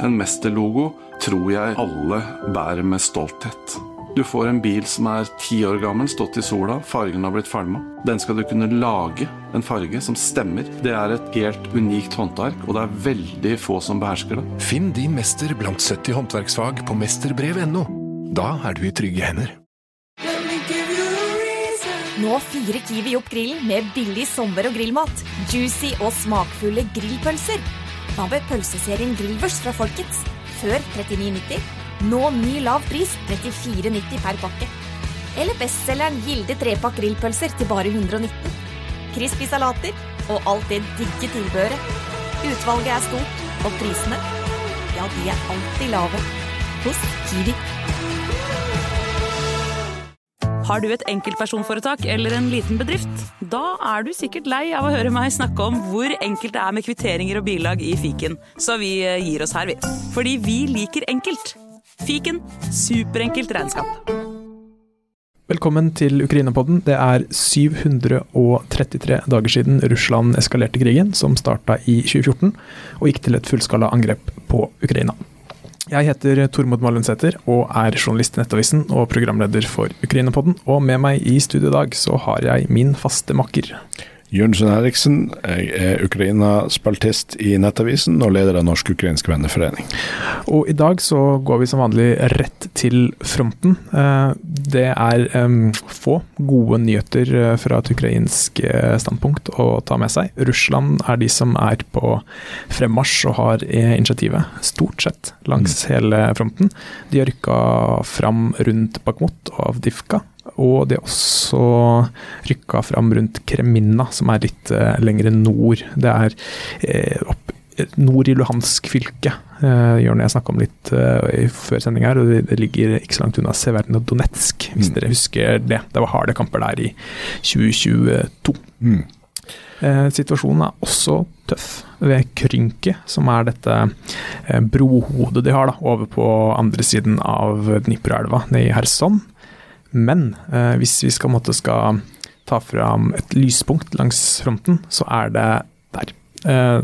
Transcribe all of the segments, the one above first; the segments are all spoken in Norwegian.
En mesterlogo tror jeg alle bærer med stolthet. Du får en bil som er ti år gammel, stått i sola, fargen har blitt falma. Den skal du kunne lage en farge som stemmer. Det er et helt unikt håndverk, og det er veldig få som behersker det. Finn din mester blant 70 håndverksfag på mesterbrev.no. Da er du i trygge hender. Nå fyrer Kiwi opp grillen med billig sommer- og grillmat. Juicy og smakfulle grillpølser. Hva med pølseserien Grillvers fra Folkets? Før 39,90. Nå ny lav pris 34,90 per pakke. Eller bestselgeren Gilde trepakk grillpølser til bare 119. Crispy salater og alt det digge tilbehøret. Utvalget er stort, og prisene, ja, de er alltid lave. Hos Kiwi. Har du et enkeltpersonforetak eller en liten bedrift? Da er du sikkert lei av å høre meg snakke om hvor enkelt det er med kvitteringer og bilag i fiken, så vi eh, gir oss her, vi. Fordi vi liker enkelt. Fiken superenkelt regnskap. Velkommen til Ukraina-podden. Det er 733 dager siden Russland eskalerte krigen, som starta i 2014 og gikk til et fullskala angrep på Ukraina. Jeg heter Tormod Malundsæter og er journalist i Nettavisen og programleder for Ukraina-podden. Og med meg i studio i dag så har jeg min faste makker. Jørgensen Eriksen, jeg er Ukraina-spaltist i Nettavisen og leder av Norsk-ukrainsk venneforening. Og i dag så går vi som vanlig rett til fronten. Eh, det er få gode nyheter eh, fra et ukrainsk eh, standpunkt å ta med seg. Russland er de som er på fremmarsj og har initiativet, stort sett langs mm. hele fronten. De har rykka fram rundt Bakhmut og Avdivka og de har også rykka fram rundt Kreminna, som er litt uh, lenger nord. Det er uh, opp, nord i Luhansk fylke, uh, Jørn jeg snakka om litt uh, før sending her. og det, det, ligger ikke så langt unna Severnodonetsk, hvis mm. dere husker det. Det var harde kamper der i 2022. Mm. situasjonen er også tøff ved Krynke, som er dette brohodet de har da, over på andre siden av Dniproelva, nede i Kherson. Men eh, hvis vi skal, måtte, skal ta fram et lyspunkt langs fronten, så er det der. Eh,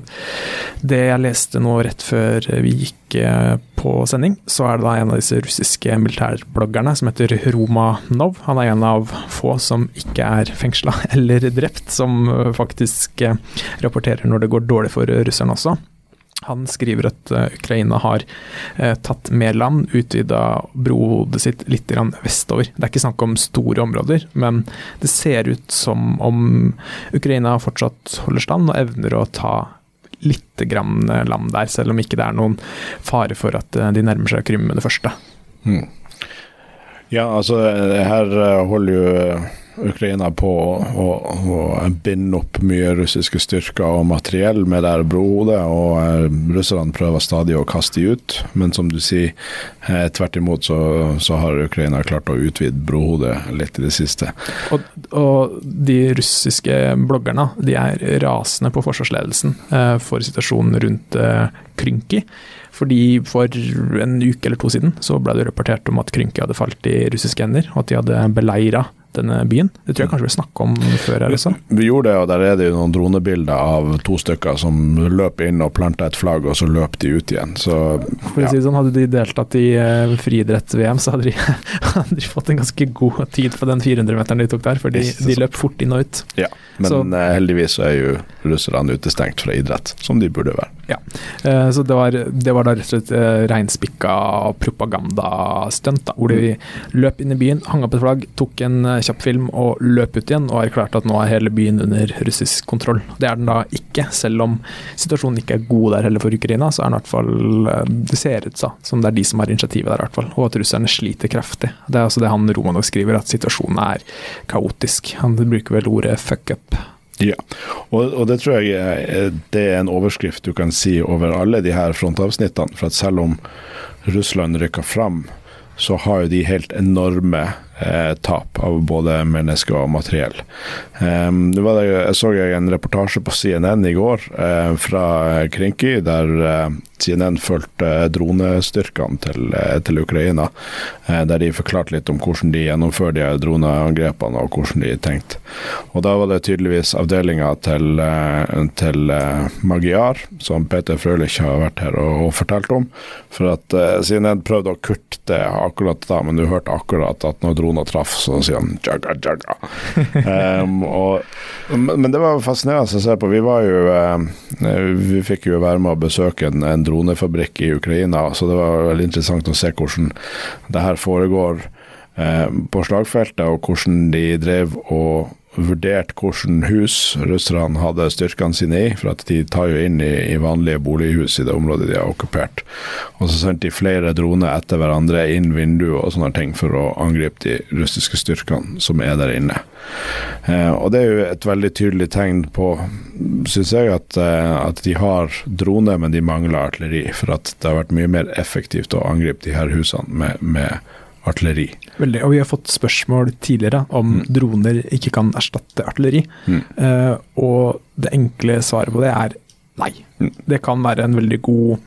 det jeg leste nå rett før vi gikk eh, på sending, så er det da en av disse russiske militærbloggerne som heter Romanov. Han er en av få som ikke er fengsla eller drept, som eh, faktisk eh, rapporterer når det går dårlig for russerne også. Han skriver at uh, Ukraina har eh, tatt mer land, utvida brohodet sitt litt vestover. Det er ikke snakk om store områder, men det ser ut som om Ukraina fortsatt holder stand og evner å ta litt grann eh, land der, selv om ikke det er noen fare for at uh, de nærmer seg Krym med det første. Hmm. Ja, altså her holder jo Ukraina på å, å, binde opp mye russiske styrker og materiell med det brohodet, og eh, russerne prøver stadig å kaste de ut. Men som du sier, eh, tvert imot så, så, har Ukraina klart å utvide brohodet litt i det siste. Og, og de russiske bloggerne de er rasende på forsvarsledelsen eh, for situasjonen rundt eh, Krynki. Fordi For en uke eller to siden så ble det rapportert om at Krynki hadde falt i russiske hender, og at de hadde beleira denne byen. Det tror jeg kanskje vi snakka om før? eller så. Vi gjorde det, og der er det jo noen dronebilder av to stykker som løper inn og planter et flagg, og så løper de ut igjen. Så, For å si det sånn, Hadde de deltatt i uh, friidretts-VM, så hadde de, hadde de, fått en ganske god tid på den 400-meteren de tok der, for de, de, løp fort inn og ut. Ja, men så, uh, heldigvis er jo russerne utestengt fra idrett, som de burde være. Ja, uh, så det var, det var, da rett og slett uh, reinspikka propagandastunt, hvor de løp inn i byen, hang opp et flagg, tok en kjapp film og løp ut igjen og erklærte at nå er hele byen under russisk kontroll. Det er den da ikke, selv om situasjonen ikke er god der heller for Ukraina. så er den i hvert fall, eh, Det ser ut som det er de som har initiativet der, i hvert fall, og at russerne sliter kraftig. Det er altså det han Romanov skriver, at situasjonen er kaotisk. Han bruker vel ordet 'fuck up'. Ja, og, og, det tror jeg det er en overskrift du kan si over alle de her frontavsnittene. For at selv om Russland rykker fram så har jo de helt enorme eh, tap av både mennesker og materiell. Um, det var jeg så en reportasje på CNN i går eh, fra Krinky, der eh, CNN fulgte dronestyrkene til, eh, til Ukraina. Eh, der de forklarte litt om hvordan de gjennomfører de droneangrepene og hvordan de tenkte. Og Da var det tydeligvis avdelinga til, eh, til Magyar, som Peter Frølich har vært her og, og fortalt om. For at CNN prøvde å kutte det akkurat da, men du hørte akkurat at når droner traff, så sier han jaga, jaga. um, og, men det var fascinerende å se på. Vi var jo Vi fikk jo være med å besøke en, en dronefabrikk i Ukraina. Så det var veldig interessant å se hvordan det her foregår eh, på slagfeltet, og hvordan de drev og vurdert hvordan hus russerne hadde styrkene sine i, for at de tar jo inn i, i, vanlige bolighus i det området de har okkupert. Og så sendte de flere droner etter hverandre inn vinduer og sånne ting for å angripe de russiske styrkene som er der inne. Eh, og det er jo et veldig tydelig tegn på, syns jeg, at, eh, at, de har droner, men de mangler artilleri. For at det har vært mye mer effektivt å angripe de her husene med, med artilleri. Veldig, og Vi har fått spørsmål tidligere om mm. droner ikke kan erstatte artilleri. Mm. Uh, og det enkle svaret på det er nei. Mm. Det kan være en veldig god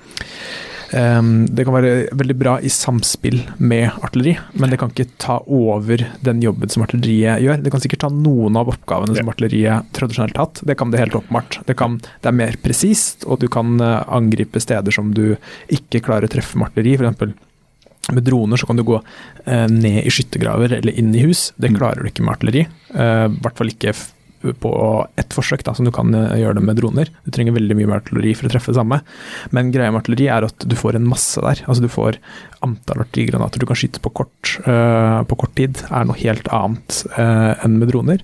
Um, det kan være veldig bra i samspill med artilleri, men det kan ikke ta over den jobben som artilleriet gjør. Det kan sikkert ta noen av oppgavene ja. som artilleriet tradisjonelt har hatt. Det kan det helt åpenbart. Det, kan, det er mer presist, og du kan uh, angripe steder som du ikke klarer å treffe med artilleri. F.eks. med droner så kan du gå uh, ned i skyttergraver eller inn i hus. Det mm. klarer du ikke med artilleri. Uh, I hvert fall ikke på ett forsøk, da, som du kan eh, gjøre det med droner. Du trenger veldig mye mer artilleri for å treffe det samme. Men greia med artilleri er at du får en masse der. Altså du får antall artillerigranater du kan skyte på kort, uh, på kort tid, er noe helt annet uh, enn med droner.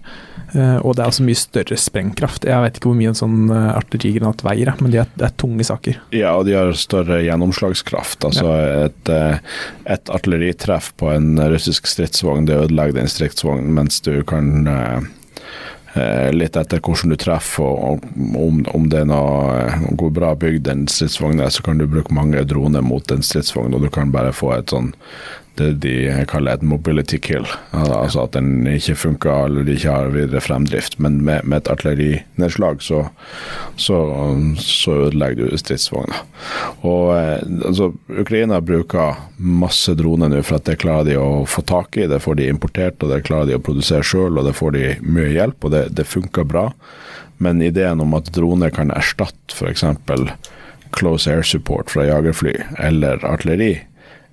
Uh, og det er også mye større sprengkraft. Jeg vet ikke hvor mye en sånn artillerigranat veier, men det er, det er tunge saker. Ja, og de har større gjennomslagskraft. Altså ja. et, et, artilleritreff på en russisk stridsvogn, det ødelegger den stridsvognen, mens du kan litt etter hvordan du treffer, og om, om det er noe går bra bygd en stridsvogn så kan du bruke mange droner mot en stridsvogn, og du kan bare få et sånn det de kaller et mobility kill. Altså at den ikke funker eller de ikke har videre fremdrift. Men med, med et artillerinedslag så, så, så ødelegger du stridsvogna. Og eh, altså, Ukraina bruker masse droner nå for at det klarer de å få tak i. Det får de importert, og det klarer de å produsere sjøl, og det får de mye hjelp, og det, det funker bra. Men ideen om at droner kan erstatte f.eks. close air support fra jagerfly eller artilleri,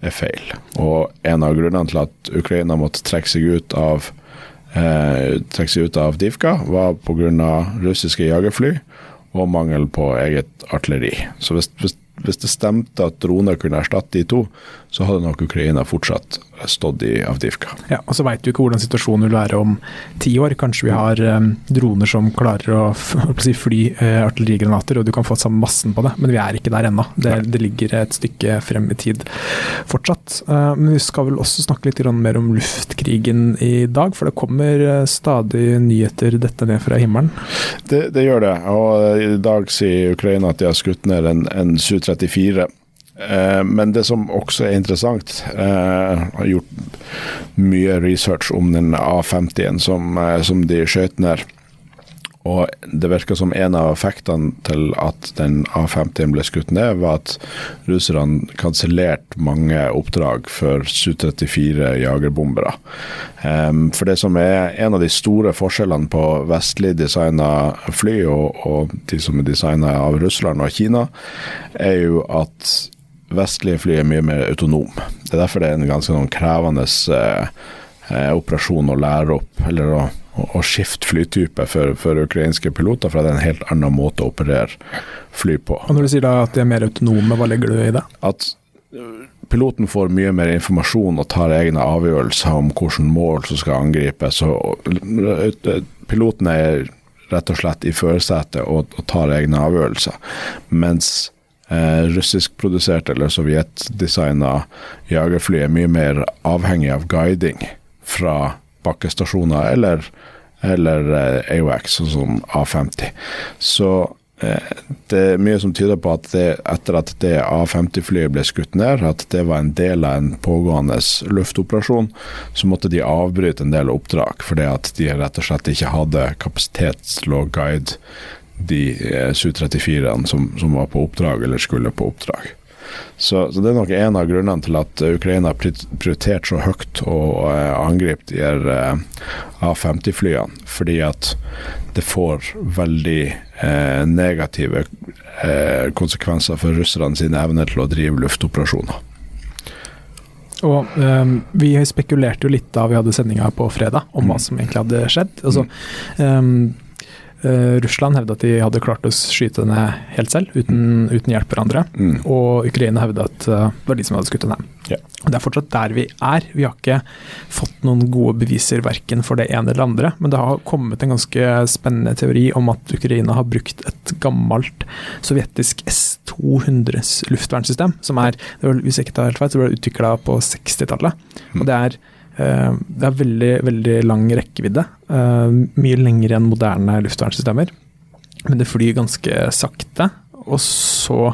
er feil. Og en av grunnene til at Ukraina måtte trekke seg ut av eh, trekke seg ut av Divka, var pga. russiske jagerfly og mangel på eget artilleri. Så hvis, hvis, hvis det stemte at droner kunne erstatte de to, så hadde nok Ukraina fortsatt stått i Avdivka. Ja, og Så vet du ikke hvordan situasjonen vil være om ti år. Kanskje vi har um, droner som klarer å, å fly uh, artillerigranater, og du kan få samme massen på det. Men vi er ikke der ennå. Det, det, ligger et stykke frem i tid fortsatt. Uh, men vi skal vel også snakke litt mer om luftkrigen i dag, for det kommer stadig nyheter dette ned fra himmelen? Det, det, gjør det. Og i dag sier Ukraina at de har skutt ned en, en Su-34 Eh, men det som også er interessant, jeg har gjort mye research om den A50-en som, eh, som, de skjøt ned. Og det virker som en av effektene til at den A50-en ble skutt ned, var at russerne kansellerte mange oppdrag for Su-34 jagerbombere. For det som er en av de store forskjellene på vestlig designa fly og, og de som er designa av Russland og Kina, er jo at vestlige fly er mye mer autonome. Det er derfor det er en ganske noen krevende eh, eh, operasjon å lære opp, eller å, å skifte flytype for, for, ukrainske piloter, for det er en helt annen måte å operere fly på. Og Når du sier at de er mer autonome, hva legger du i det? At eh, piloten får mye mer informasjon og tar egne avgjørelser om hvilke mål som skal angripes. Eh, piloten er rett og slett i førersetet og, og tar egne avgjørelser. Mens eh, russiskprodusert eller sovjetdesigna jagerfly er mye mer avhengig av guiding fra bakkestasjoner eller, eller eh, sånn som A50. Så eh, det er mye som tyder på at det, etter at det A-50-flyet ble skutt ned, at det var en del av en pågående luftoperasjon, så måtte de avbryte en del oppdrag fordi at de rett og slett ikke hadde kapasitet til å guide de eh, Su-34-ene som, som var på oppdrag eller skulle på oppdrag. Så, så, det er nok en av grunnene til at Ukraina har prioritert så høyt å uh, angripe de her uh, A-50-flyene. Fordi at det får veldig uh, negative konsekvenser for russerne sine evner til å drive luftoperasjoner. Og um, Vi spekulerte jo litt da vi hadde sendinga på fredag om hva mm. som egentlig hadde skjedd. Altså, um, Uh, Russland hevda at de hadde klart å skyte henne helt selv, uten, uten hjelp hverandre. Mm. Og Ukraina hevda at uh, det var de som hadde skutt henne. Yeah. Det er fortsatt der vi er. Vi har ikke fått noen gode beviser verken for det ene eller andre, men det har kommet en ganske spennende teori om at Ukraina har brukt et gammelt sovjetisk S-200 luftvernsystem, som er, hvis jeg ikke tar helt feil, så ble utvikla på 60-tallet. Mm. Og det er Eh, det er veldig, veldig lang rekkevidde. Eh, mye lengre enn moderne luftvernsystemer. Men det flyr ganske sakte. Og så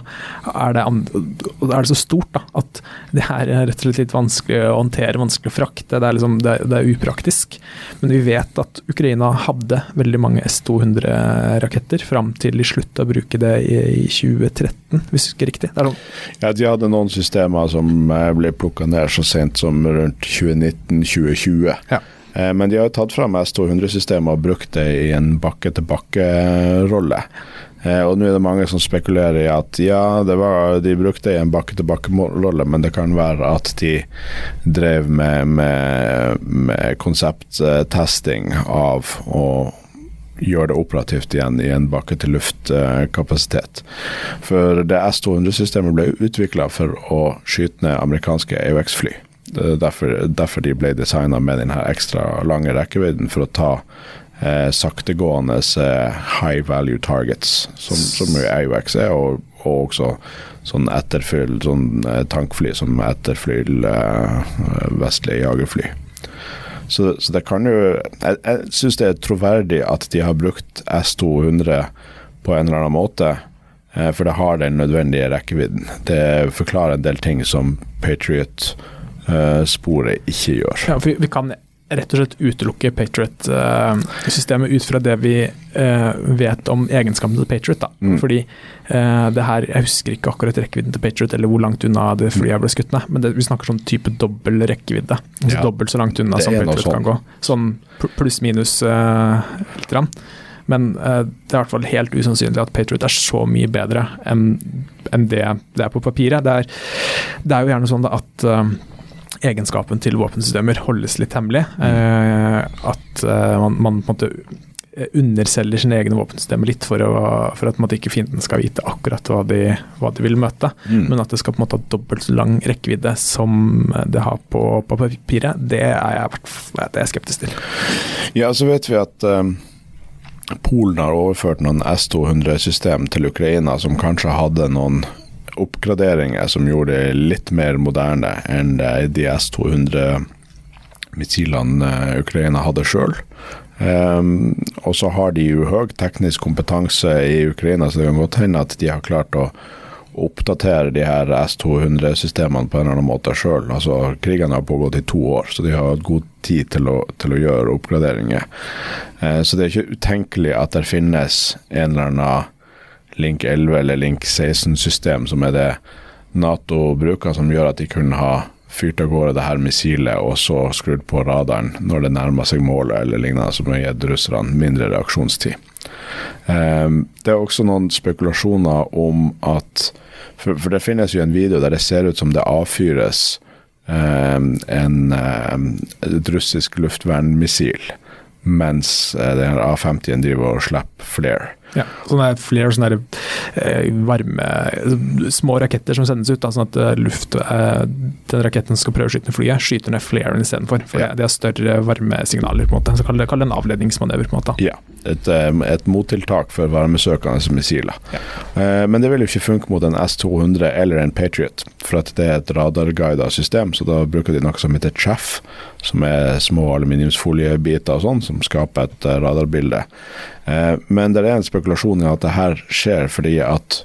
er det, er det, så stort da, at det her er rett og slett litt vanskelig å håndtere, vanskelig å frakte. Det er, liksom, det, det er upraktisk. Men vi vet at Ukraina hadde veldig mange S-200-raketter fram til de slutta å bruke det i, i 2013, hvis jeg husker riktig. Ja, de hadde noen systemer som eh, ble plukka ned så sent som rundt 2019-2020. Ja. Eh, men de har tatt fram S200-systemet og brukt det i en bakke-til-bakke-rolle. Eh, og nå er det mange som spekulerer i at ja, var, de brukte en bakke-til-bakke-rolle, men det kan være at de drev med, med, med konsepttesting av å gjøre det operativt igjen i en bakke-til-luft-kapasitet. For det S200-systemet ble utvikla for å skyte ned amerikanske AUX-fly. Derfor, derfor de ble designa med denne ekstra lange rekkevidden for å ta eh, saktegående eh, high value targets, som, som AUX er, og, og, også sånn etterfyll, sånn eh, tankfly som etterflyr eh, vestlige jagerfly. Så, så, det kan jo Jeg, jeg syns det er troverdig at de har brukt S200 på en eller annen måte. Eh, for det har den nødvendige rekkevidden. Det forklarer en del ting som Patriot-sporet ikke gjør. Ja, for vi kan rett og slett utelukke Patriot-systemet ut fra det vi uh, vet om egenskapene til Patriot. Da. Mm. Fordi uh, det her, Jeg husker ikke akkurat rekkevidden til Patriot, eller hvor langt unna det flyet ble skutt men det, vi snakker sånn type dobbel rekkevidde. Altså ja. Dobbelt så langt unna som Patriot sånn. kan gå. Sånn pluss-minus uh, litt. Rann. Men uh, det er i hvert fall helt usannsynlig at Patriot er så mye bedre enn en det det er på papiret. Det er, det er jo gjerne sånn da at egenskapen til våpensystemer holdes litt hemmelig. Eh, at eh, man, man, på en måte underselger sine egne våpensystemer litt for, å, for at ikke fienden skal vite akkurat hva de, hva de vil møte. Mm. Men at det skal på en måte ha dobbelt så lang rekkevidde som det har på, på papiret, det er jeg, det er jeg skeptisk til. Ja, så vet vi at um Polen har overført noen S-200-system til Ukraina som kanskje hadde noen oppgraderinger som gjorde det litt mer moderne enn de S-200-missilene eh, Ukraina hadde sjøl. Um, ehm, og så har de jo høy teknisk kompetanse i Ukraina, så det kan godt hende at de har klart å oppdatere de her S200-systemene på en eller annen måte sjøl. Altså, krigen har pågått i to år, så de har hatt god tid til å, til å gjøre oppgraderinger. Uh, så det er ikke utenkelig at det finnes en eller annen Link 11 eller Link 16-system, som er det Nato bruker, som gjør at de kunne ha fyrt av gårde det her missilet og så skrudd på radaren når det nærmer seg målet eller lignende, som har gitt russerne mindre reaksjonstid. Um, det er også noen spekulasjoner om at for, det finnes jo en video der det ser ut som det avfyres um, en, um, et russisk luftvernmissil mens uh, den A-50-en driver og slipper flare. Ja, sånne flere sånne eh, varme Små raketter som sendes ut, da, sånn at eh, luft, eh, den raketten skal prøve å skyte ned flyet, skyter ned flaren istedenfor. For ja. det er større varmesignaler, på en måte. Så kall det, en avledningsmanøver. på en måte. Ja, et, et mottiltak for varmesøkende missiler. Ja. Men det vil jo ikke funke mot en S-200 eller en Patriot. for at det er et radarguida system, så da bruker de noe som heter chaff, som er små aluminiumsfoliebiter og sånn, som skaper et radarbilde. Men det er en spekulasjon i at det her skjer fordi at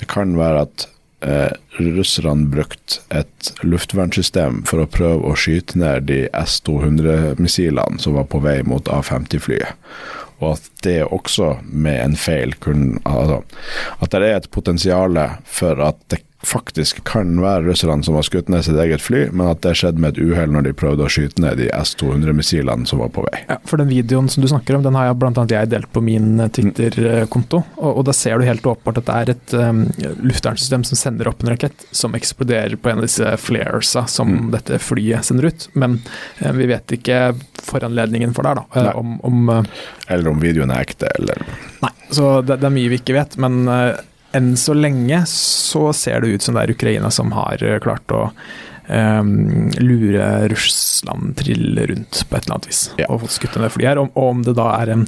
det kan være at eh, russerne brukte et luftvernsystem for å prøve å skyte ned de S-200-missilene som var på vei mot A-50-flyet. Og at det også med en feil kunne altså, At det er et potensial for at det faktisk kan være russerne som har skutt ned sitt eget fly, men at det skjedde med et uhell når de prøvde å skyte ned de S-200-missilene som var på vei. Ja, for den videoen som du snakker om, den har jeg annet jeg delt på min eh, Twitter-konto. Og, og, da ser du helt åpenbart at det er et um, luftvernsystem som sender opp en rakett som eksploderer på en av disse flaresa som mm. dette flyet sender ut. Men uh, vi vet ikke foranledningen for det, da. Uh, om, om uh, eller om videoen er ekte, eller Nei, så det, det er mye vi ikke vet. men enn så lenge så ser det ut som det er Ukraina som har eh, klart å um, lure Russland trille rundt på et eller annet vis. Ja. Og fått skutt ned flyet her. Og, om det da er en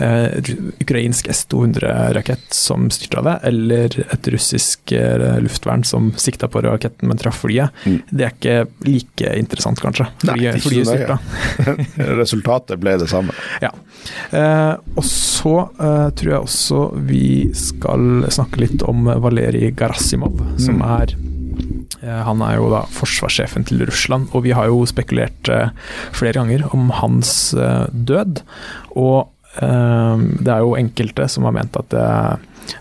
uh, ukrainsk S-200-rakett som styrta det, eller et russisk uh, luftvern som sikta på raketten, men traff flyet, mm. det er ikke like interessant, kanskje. Nei, flyet styrta. Resultatet ble det samme. Ja. Uh, og så tror jeg også vi skal snakke litt om Valerij Garasimov, som mm. er han er jo da forsvarssjefen til Russland, og vi har jo spekulert eh, flere ganger om hans eh, død. Og det er jo enkelte som har ment at det,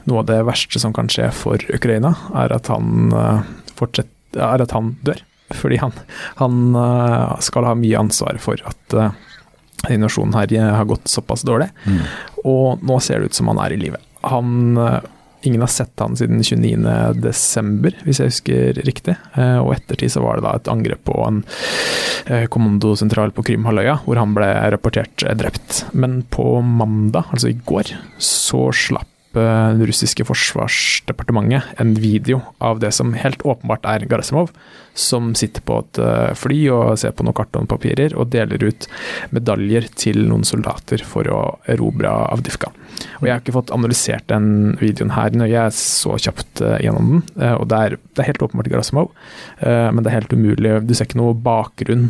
noe av det verste som kan skje for Ukraina, er at han, er at han dør. Fordi han, han, skal ha mye ansvar for at denne nasjonen her har gått såpass dårlig. Mm. Og nå ser det ut som han er i live. Han Ingen har sett han siden 29.12., hvis jeg husker riktig. Eh, og ettertid så var det da et angrep på en eh, kommandosentral på Krimhalvøya, hvor han ble rapportert drept. Men på mandag, altså i går, så slapp det russiske forsvarsdepartementet en video av det som helt åpenbart er Garasimov, som sitter på et eh, fly og ser på noen kartonpapirer og deler ut medaljer til noen soldater for å erobre Avdivka. Og Jeg har ikke fått analysert den videoen her når jeg så kjapt uh, gjennom den. Uh, og det er, det er, helt åpenbart Garasimov, men det er helt umulig. Du ser ikke noe bakgrunn.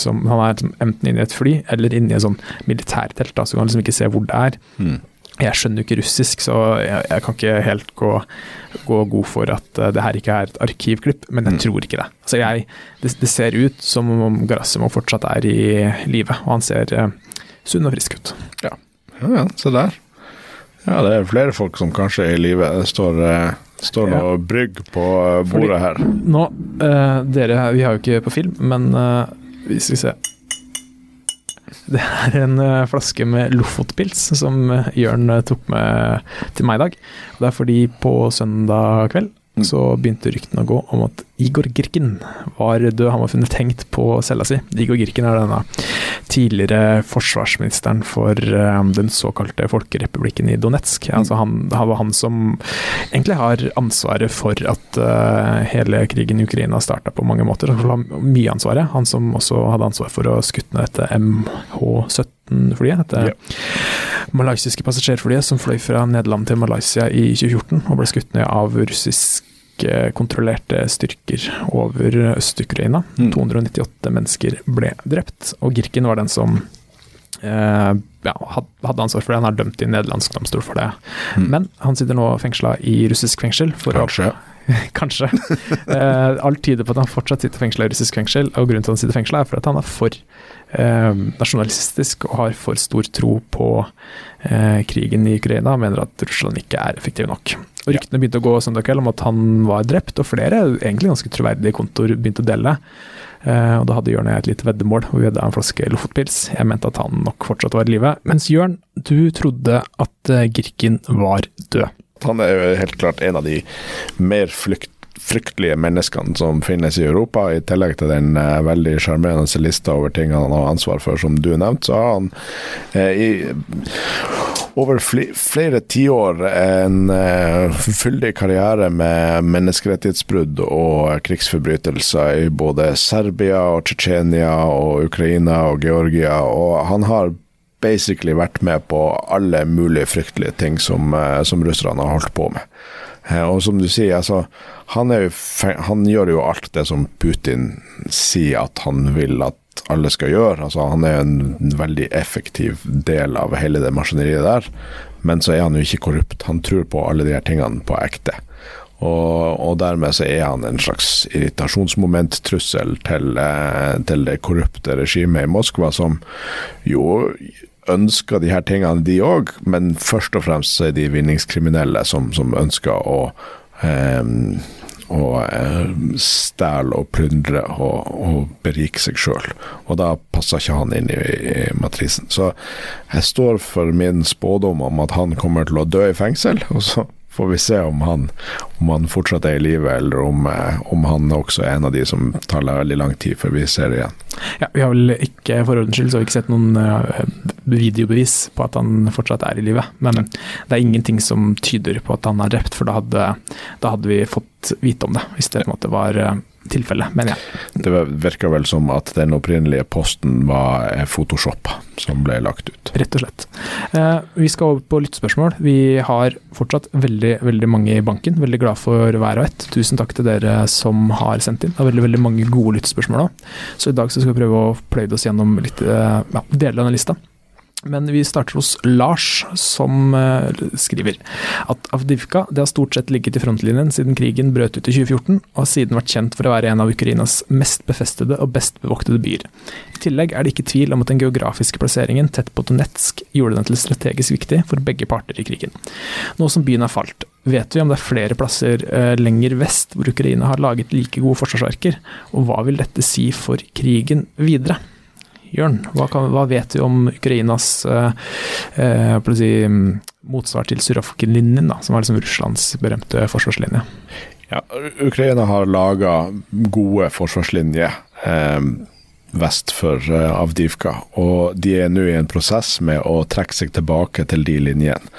som Han er enten inne i et fly eller inne i et sånn militærtelt, da, så du kan liksom ikke se hvor det er. Mm. Jeg skjønner jo ikke russisk, så jeg, jeg kan ikke helt gå, gå, god for at uh, det her ikke er et arkivklipp, men jeg mm. tror ikke det. Altså jeg, det, det, ser ut som om Garasimov fortsatt er i live, og han ser uh, sunn og frisk ut. Ja, ja, ja se der. Ja, det er flere folk som kanskje er i live. Det står, uh, står noe ja. brygg på bordet Fordi, her. Nå, dere, vi har jo ikke på film, men vi vi ser det er en uh, flaske med Lofotpils som uh, Jørn uh, tok med til meg i dag. Det er fordi på søndag kveld mm. så begynte ryktene å gå om at Igor Girken var død. Han var funnet hengt på cella si. Igor Girken er denne tidligere forsvarsministeren for um, den såkalte folkerepublikken i Donetsk. Mm. Altså han, han, var han som egentlig har ansvaret for at uh, hele krigen i Ukraina starta på mange måter. Han har mye ansvaret. Han som også hadde ansvar for å skutte ned dette MH17-flyet. Dette ja. malaysiske passasjerflyet som fløy fra Nederland til Malaysia i 2014 og ble skutt ned av russisk kontrollerte styrker over Øst-Ukraina. Mm. 298 mennesker ble drept, og Girkin var den som eh, ja, hadde ansvar for det. Han er dømt i nederlandsk domstol for det. Mm. Men han sitter nå fengsla i russisk fengsel. Kanskje. Å, kanskje. eh, alt tyder på at han fortsatt sitter fengsla i russisk fengsel, og grunnen til at han sitter fengsla, er for at han er for eh, nasjonalistisk og har for stor tro på krigen i Ukraina, mener at Russland ikke er effektiv nok. Og Ryktene begynte å gå søndag kveld om at han var drept, og flere egentlig ganske troverdige kontoer begynte å dele. Uh, og Da hadde Jørn og jeg et lite veddemål, hvor vi hadde en flaske Lofotpils. Jeg mente at han nok fortsatt var i live. Mens Jørn, du trodde at uh, Girkin var død. Han er jo helt klart en av de mer flykt fryktelige menneskene som finnes i Europa, i tillegg til den uh, veldig sjarmerende lista over ting han har ansvar for, som du nevnte, så har han uh, i over fl flere tiår en uh, fyldig karriere med menneskerettighetsbrudd og krigsforbrytelser i både Serbia og Tsjetsjenia og Ukraina og Georgia, og han har basically vært med på alle mulige fryktelige ting som, som russerne har holdt på med. Eh, og som du sier, altså, han, jo, han, gjør jo alt det som Putin sier at han vil at alle skal gjøre. Altså, han er en veldig effektiv del av hele det maskineriet der. Men så er han jo ikke korrupt. Han tror på alle de her tingene på ekte. Og, og, dermed så er han en slags irritasjonsmomenttrussel til, eh, til det korrupte regimet i Moskva, som jo ønsker de her tingene, de òg, men først og fremst så er de vinningskriminelle som, som ønsker å um, og eh, stjele og plyndre og, og, berike seg sjøl. Og da passer ikke han inn i, i, matrisen. Så jeg står for min spådom om at han kommer til å dø i fengsel. og så får vi se om han, om han fortsatt er i live, eller om, eh, om, han også er en av de som tar veldig lang tid før vi ser det igjen. Ja, Vi har vel ikke for ordens skyld så har vi ikke sett noen uh, videobevis på at han fortsatt er i live. Men det er ingenting som tyder på at han er drept, for da hadde, da hadde vi fått vite om det. Hvis det på en måte var tilfelle, mener jeg. Det virker vel som at den opprinnelige posten var eh, Photoshop som ble lagt ut. Rett og slett. Eh, vi skal over på lyttespørsmål. Vi har fortsatt veldig veldig mange i banken. Veldig glad for hver og ett. Tusen takk til dere som har sendt inn. Det er veldig veldig mange gode lyttespørsmål òg. Så i dag så skal vi prøve å pløye oss gjennom litt, eh, ja, deler av denne lista. Men vi starter hos Lars, som uh, skriver at Avdivka det har stort sett ligget i frontlinjen siden krigen brøt ut i 2014, og har siden vært kjent for å være en av Ukrainas mest befestede og best bevoktede byer. I tillegg er det ikke tvil om at den geografiske plasseringen tett på Donetsk gjorde den til strategisk viktig for begge parter i krigen. Nå som byen har falt, vet vi om det er flere plasser uh, lenger vest hvor Ukraina har laget like gode forsvarsverker, og hva vil dette si for krigen videre? Jørn, hva, kan, hva, vet du om Ukrainas eh, eh, si, motsvar til Surovkin-linjen, som var liksom Russlands berømte forsvarslinje? Ja, Ukraina har laga gode forsvarslinjer eh, vest for eh, Avdivka, og de er nå i en prosess med å trekke seg tilbake til de linjene.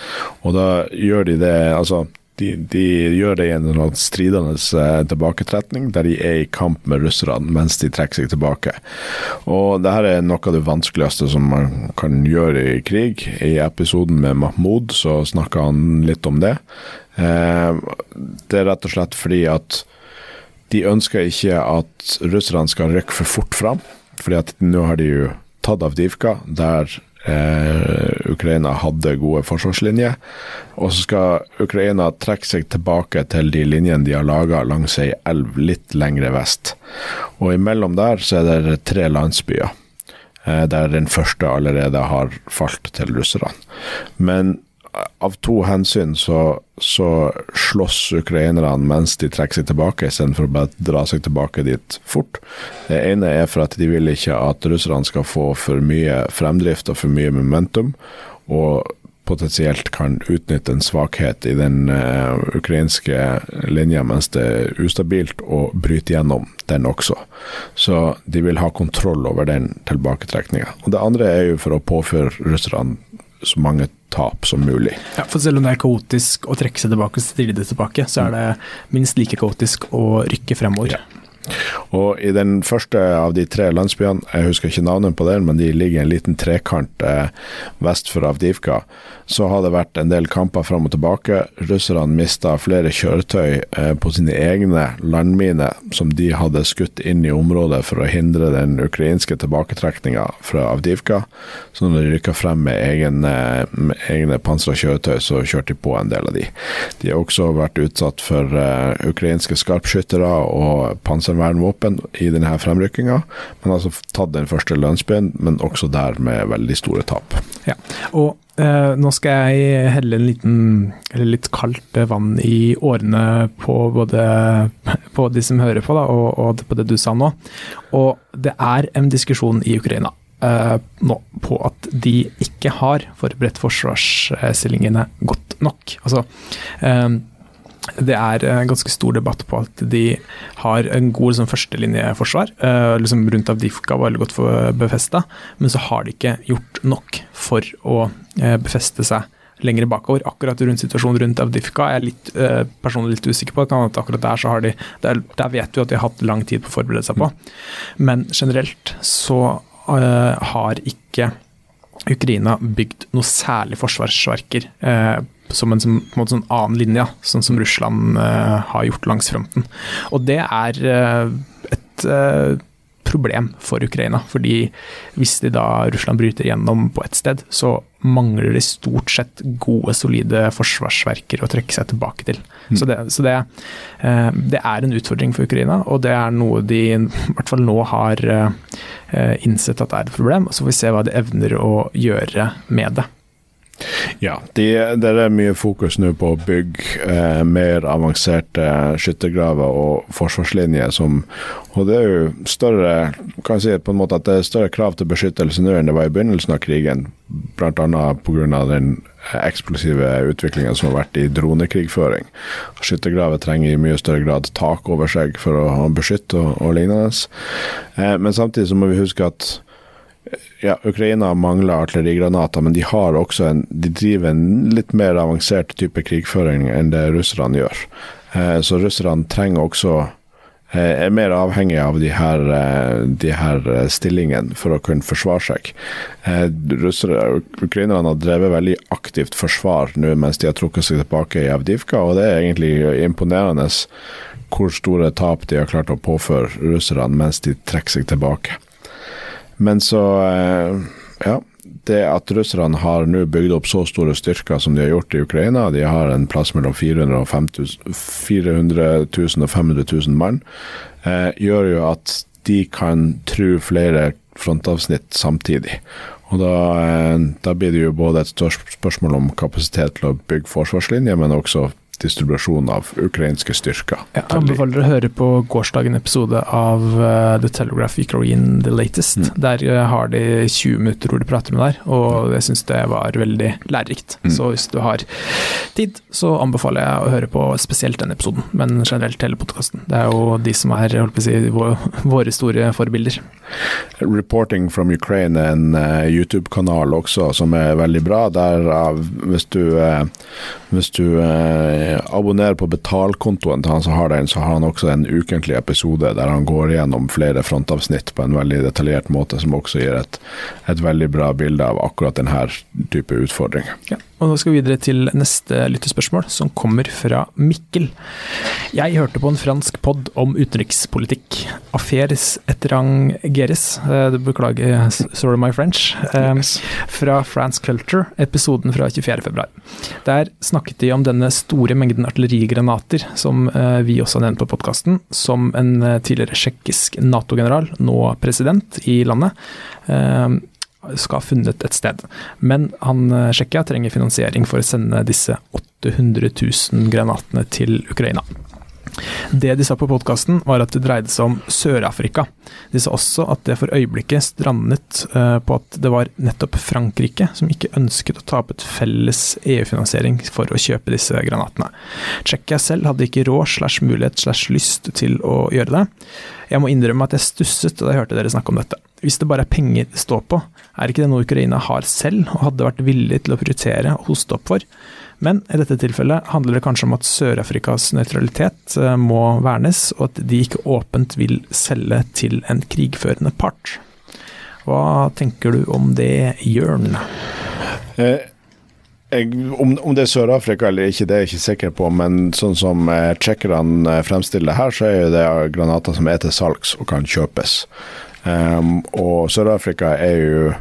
Og da gjør de det altså de, de, gjør det i en stridende tilbaketretning, der de er i kamp med russerne mens de trekker seg tilbake. Og det her er noe av det vanskeligste som man kan gjøre i krig. I episoden med Mahmoud så snakka han litt om det. Eh, det er rett og slett fordi at de ønsker ikke at russerne skal rykke for fort fram. fordi at nå har de jo tatt av Divka, der Eh, Ukraina hadde gode forsvarslinjer. Og så skal Ukraina trekke seg tilbake til de linjene de har laga langs ei elv litt lengre vest. Og imellom der så er det tre landsbyer, eh, der den første allerede har falt til russerne. Men av to hensyn så, så slåss ukrainerne mens de trekker seg tilbake, istedenfor å bare dra seg tilbake dit fort. Det ene er for at de vil ikke at russerne skal få for mye fremdrift og for mye momentum, og potensielt kan utnytte en svakhet i den uh, ukrainske linja mens det er ustabilt, og bryte gjennom den også. Så de vil ha kontroll over den tilbaketrekninga. Det andre er jo for å påføre russerne så mange tap som mulig. Ja, for Selv om det er kaotisk å trekke seg tilbake og stride tilbake, så er det minst like kaotisk å rykke fremover. Ja. Og i den første av de tre landsbyene, jeg husker ikke navnet på den, men de ligger i en liten trekant eh, vest for Avdivka, så har det vært en del kamper fram og tilbake. Russerne mista flere kjøretøy eh, på sine egne landminer som de hadde skutt inn i området for å hindre den ukrainske tilbaketrekninga fra Avdivka. Så når de rykka frem med, egen, eh, med egne pansra kjøretøy, så kjørte de på en del av de. De har også vært utsatt for eh, ukrainske skarpskyttere og panservernvåpen i denne fremrykkinga, men altså tatt den første lønnsbyen, men også der med veldig store tap. Ja, og Eh, nå skal jeg helle en liten, eller litt kaldt vann i årene på både på de som hører på, da, og, og, på det du sa nå. Og det er en diskusjon i Ukraina eh, nå på at de ikke har forberedt forsvarsstillingene godt nok. Altså, eh, det er en ganske stor debatt på at de har en god liksom, førstelinjeforsvar. Uh, liksom rundt Avdivka var veldig godt befesta, men så har de ikke gjort nok for å uh, befeste seg lenger bakover. Akkurat rundt situasjonen rundt Avdivka er jeg litt, uh, personlig litt usikker på. At akkurat der, så har de, der, der vet vi at de har hatt lang tid på å forberede seg på. Men generelt så har ikke Ukraina bygd noe særlig forsvarsverker som en, som, på en måte sånn annen linje, sånn som Russland uh, har gjort langs fronten. Og det er uh, et uh, problem for Ukraina. fordi hvis de da Russland bryter gjennom på et sted, så mangler de stort sett gode, solide forsvarsverker å trekke seg tilbake til. Mm. Så, det, så det, det, er en utfordring for Ukraina, og det er noe de i hvert fall nå har innsett at det er et problem. og Så får vi se hva de evner å gjøre med det. Ja, det de er mye fokus nå på å bygge eh, mer avanserte skyttergraver og forsvarslinjer. Som, og det er jo større kan si på en måte at det er større krav til beskyttelse nå enn det var i begynnelsen av krigen. Bl.a. pga. den eksplosive utviklingen som har vært i dronekrigføring. Skyttergraver trenger i mye større grad tak over seg for å beskytte og, og lignende. Eh, men samtidig så må vi huske at ja, Ukraina mangler artillerigranater, men de har også en, de driver en litt mer avansert type krigføring enn det russerne gjør. Eh, så russerne trenger også eh, er mer avhengig av de her, eh, de her stillingene for å kunne forsvare seg. Eh, russere, Ukrainerne har drevet veldig aktivt forsvar nå mens de har trukket seg tilbake i Avdivka, og det er egentlig imponerende hvor store tap de har klart å påføre russerne mens de trekker seg tilbake. Men så eh, Ja. Det at russerne har nå bygd opp så store styrker som de har gjort i Ukraina, de har en plass mellom 400 000 og 500 000 mann, eh, gjør jo at de kan true flere frontavsnitt samtidig. Og da, eh, da, blir det jo både et spørsmål om kapasitet til å bygge forsvarslinjer, men også distribusjon av ukrainske styrker. Jeg anbefaler å høre på gårsdagen episode av uh, The Telegraph Ukraine The Latest. Mm. Der uh, har de 20 minutter hvor de prater med deg, og jeg syns det var veldig lærerikt. Mm. Så hvis du har tid, så anbefaler jeg å høre på spesielt den episoden, men generelt hele podkasten. Det er jo de som er holdt på å si, våre store forbilder. Reporting from Ukraine er en uh, YouTube-kanal også som er veldig bra. Der hvis du, hvis du abonnerer på betalkontoen til han som har den, så har han også en ukentlig episode der han går gjennom flere frontavsnitt på en veldig detaljert måte, som også gir et, et veldig bra bilde av akkurat denne type utfordringer. Ja. Og nå skal vi videre til neste lyttespørsmål, som kommer fra Mikkel. Jeg hørte på en fransk pod om utenrikspolitikk. Affairs etrangeres, uh, beklager, sorry my French, uh, fra France Culture, episoden fra 24.2. Der snakket de om denne store mengden artillerigranater, som uh, vi også har nevnt på podkasten, som en tidligere tsjekkisk Nato-general, nå president i landet, skal ha funnet et sted. Men han Tsjekkia trenger finansiering for å sende disse 800 000 granatene til Ukraina. Det de sa på podkasten, var at det dreide seg om Sør-Afrika. De sa også at det for øyeblikket strandet uh, på at det var nettopp Frankrike som ikke ønsket å ta opp et felles EU-finansiering for å kjøpe disse granatene. Tsjekkia selv hadde ikke råd slash mulighet slash lyst til å gjøre det. Jeg må innrømme at jeg stusset da jeg hørte dere snakke om dette. Hvis det bare er penger det står på, er ikke det noe Ukraina har selv og hadde vært villig til å prioritere og hoste opp for? Men i dette tilfellet handler det kanskje om at Sør-Afrikas nøytralitet eh, må vernes, og at de ikke åpent vil selge til en krigførende part. Hva tenker du om det, Jørn? Eh, om, om, det er Sør-Afrika eller ikke, det er jeg ikke sikker på, men sånn som eh, tsjekkerne eh, fremstiller det her, så er det granater som er til salgs og kan kjøpes. Um, og Sør-Afrika er jo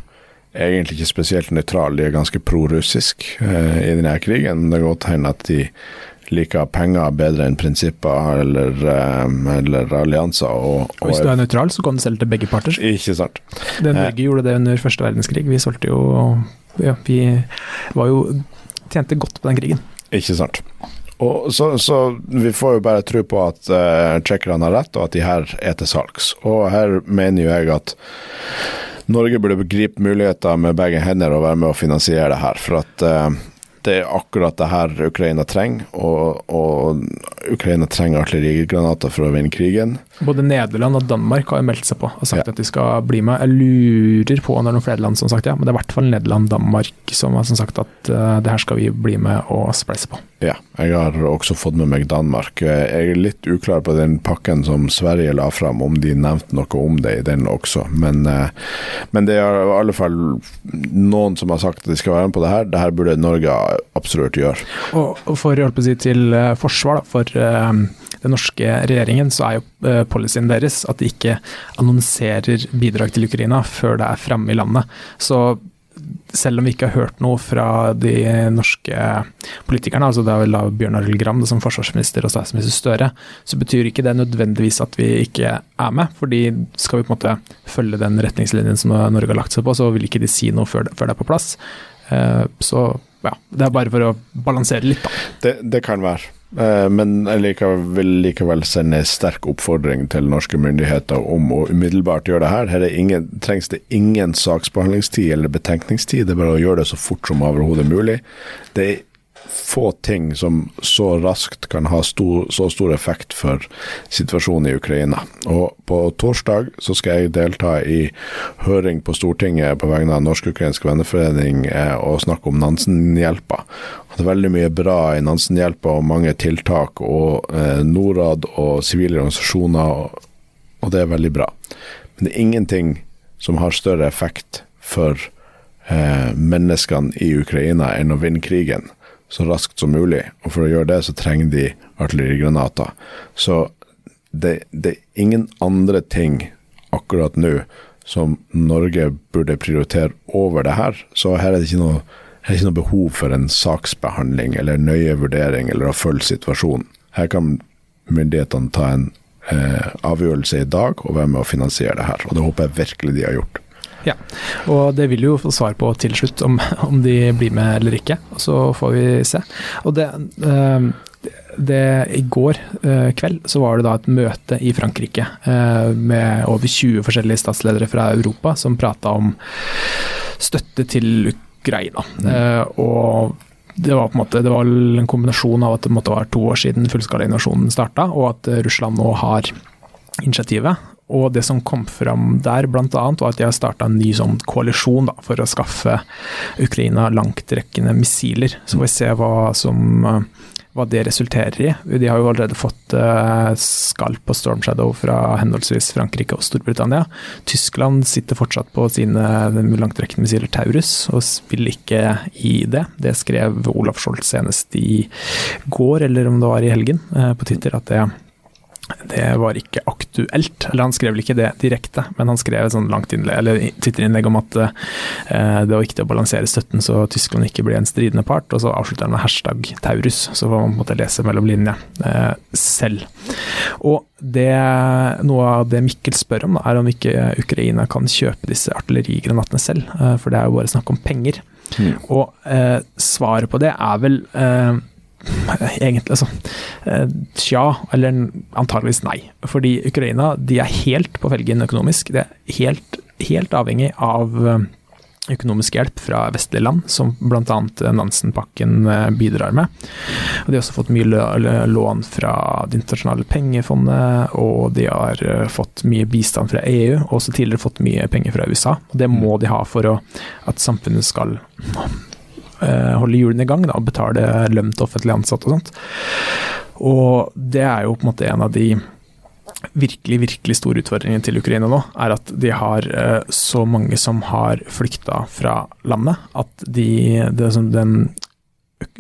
egentlig ikke spesielt nøytral, de er ganske prorussisk uh, i denne krigen. Det er godt hende at de liker penger bedre enn prinsipper eller, um, eller allianser. Og, og Hvis du er nøytral, så kan du selge til begge parter. Ikke sant. Det Norge uh, gjorde det under første verdenskrig. Vi solgte jo ja, Vi var jo tjente godt på den krigen. Ikke sant. Og så, så, vi får jo bare tro på at uh, tsjekkerne har rett, og at de her er til salgs. Og her mener jo jeg at Norge burde gripe muligheter med begge hender og være med å finansiere det her. For at uh, det er akkurat det her Ukraina trenger, og, og Ukraina trenger artillerigranater for å vinne krigen. Både Nederland og Danmark har meldt seg på og sagt Ja. at de skal bli med. Jeg lurer på om det er noen flere land som har sagt ja, men det er i hvert fall Nederland og Danmark som har sagt at uh, det her skal vi bli med og spleise på. Ja, jeg har også fått med meg Danmark. Jeg er litt uklar på den pakken som Sverige la fram, om de nevnte noe om det i den også. Men, uh, men det er i alle fall noen som har sagt at de skal være med på det her. Det her burde Norge absolutt gjøre. Og, og for å hjelpe si til eh, forsvar da, for eh, den norske regjeringen, så er jo eh, policyen deres at de ikke annonserer bidrag til Ukraina før det er framme i landet. Så selv om vi ikke har hørt noe fra de norske politikerne, altså det er vel da Bjørn Arild Gram som forsvarsminister og statsminister Støre, så betyr ikke det nødvendigvis at vi ikke er med. fordi skal vi på en måte følge den retningslinjen som Norge har lagt seg på, så vil ikke de si noe før det, er på plass. Eh, Så ja, det er bare for å balansere litt, da. Det, det kan være. Eh, Men jeg likevel, likevel sende en sterk oppfordring til norske myndigheter om å umiddelbart gjøre det her. Her er ingen, trengs det ingen saksbehandlingstid eller betenkningstid, det er bare å gjøre det så fort som overhodet mulig. Det er få ting som så raskt kan ha stor, så stor effekt for situasjonen i Ukraina. Og på torsdag så skal jeg delta i høring på Stortinget på vegne av Norsk-ukrainsk venneforening eh, og snakke om Nansen-hjelpa. Det er veldig mye bra i Nansen-hjelpa og mange tiltak og eh, Norad og sivile organisasjoner, og, det er veldig bra. Men det er ingenting som har større effekt for eh, menneskene i Ukraina enn å vinne krigen så raskt som mulig. Og for å gjøre det, så trenger de artillerigranater. Så det, det er ingen andre ting akkurat nå som Norge burde prioritere over det her. Så her er det ikke noe, er ikke noe behov for en saksbehandling eller nøye vurdering eller å følge situasjonen. Her kan myndighetene ta en eh, avgjørelse i dag og være med å finansiere det her. Og det håper jeg virkelig de har gjort. Ja, og det vil jo få svar på til slutt, om, om de blir med eller ikke. Så får vi se. Og det, eh, det I går eh, kveld så var det da et møte i Frankrike eh, med over 20 forskjellige statsledere fra Europa som prata om støtte til Ukraina. Eh, og det var på en måte det var en kombinasjon av at det måtte være to år siden fullskalainvasjonen starta, og at Russland nå har initiativet. Og det som kom fram der, bl.a., var at de har starta en ny sånn koalisjon da, for å skaffe Ukraina langtrekkende missiler. Så får vi se hva, som, eh, hva det resulterer i. De har jo allerede fått uh, Skalp og Storm Shadow fra henholdsvis Frankrike og Storbritannia. Tyskland sitter fortsatt på sine langtrekkende missiler Taurus og vil ikke gi det. Det skrev Olaf Scholz senest i går, eller om det var i helgen, uh, på Twitter, at det det var ikke aktuelt. Eller han skrev vel ikke det direkte, men han skrev et sånt langt innlegg, eller Twitter-innlegg om at eh, det var viktig å balansere støtten så Tyskland ikke blir en stridende part, og så avslutter han med hashtag Taurus. Så får man måte lese mellom linjene eh, selv. Og det, noe av det Mikkel spør om, da, er om ikke Ukraina kan kjøpe disse artillerigranatene selv, eh, for det er jo bare snakk om penger. Mm. Og eh, svaret på det er vel eh, Egentlig, altså. Eh, Tja, eller antageligvis nei. Fordi Ukraina de er helt på felgen økonomisk. De er helt, helt avhengig av eh, økonomisk hjelp fra vestlige land, som bl.a. Nansen-pakken eh, bidrar med. Og De har også fått mye lån fra Det internasjonale pengefondet, og de har fått mye bistand fra EU, og også tidligere fått mye penger fra USA. Og Det må de ha for å, at samfunnet skal holde hjulene i gang da, og betale lønn til offentlig ansatte og sånt. Og det er jo på en måte en av de virkelig, virkelig store utfordringene til Ukraina nå, er at de har eh, så mange som har flykta fra landet, at de, det, den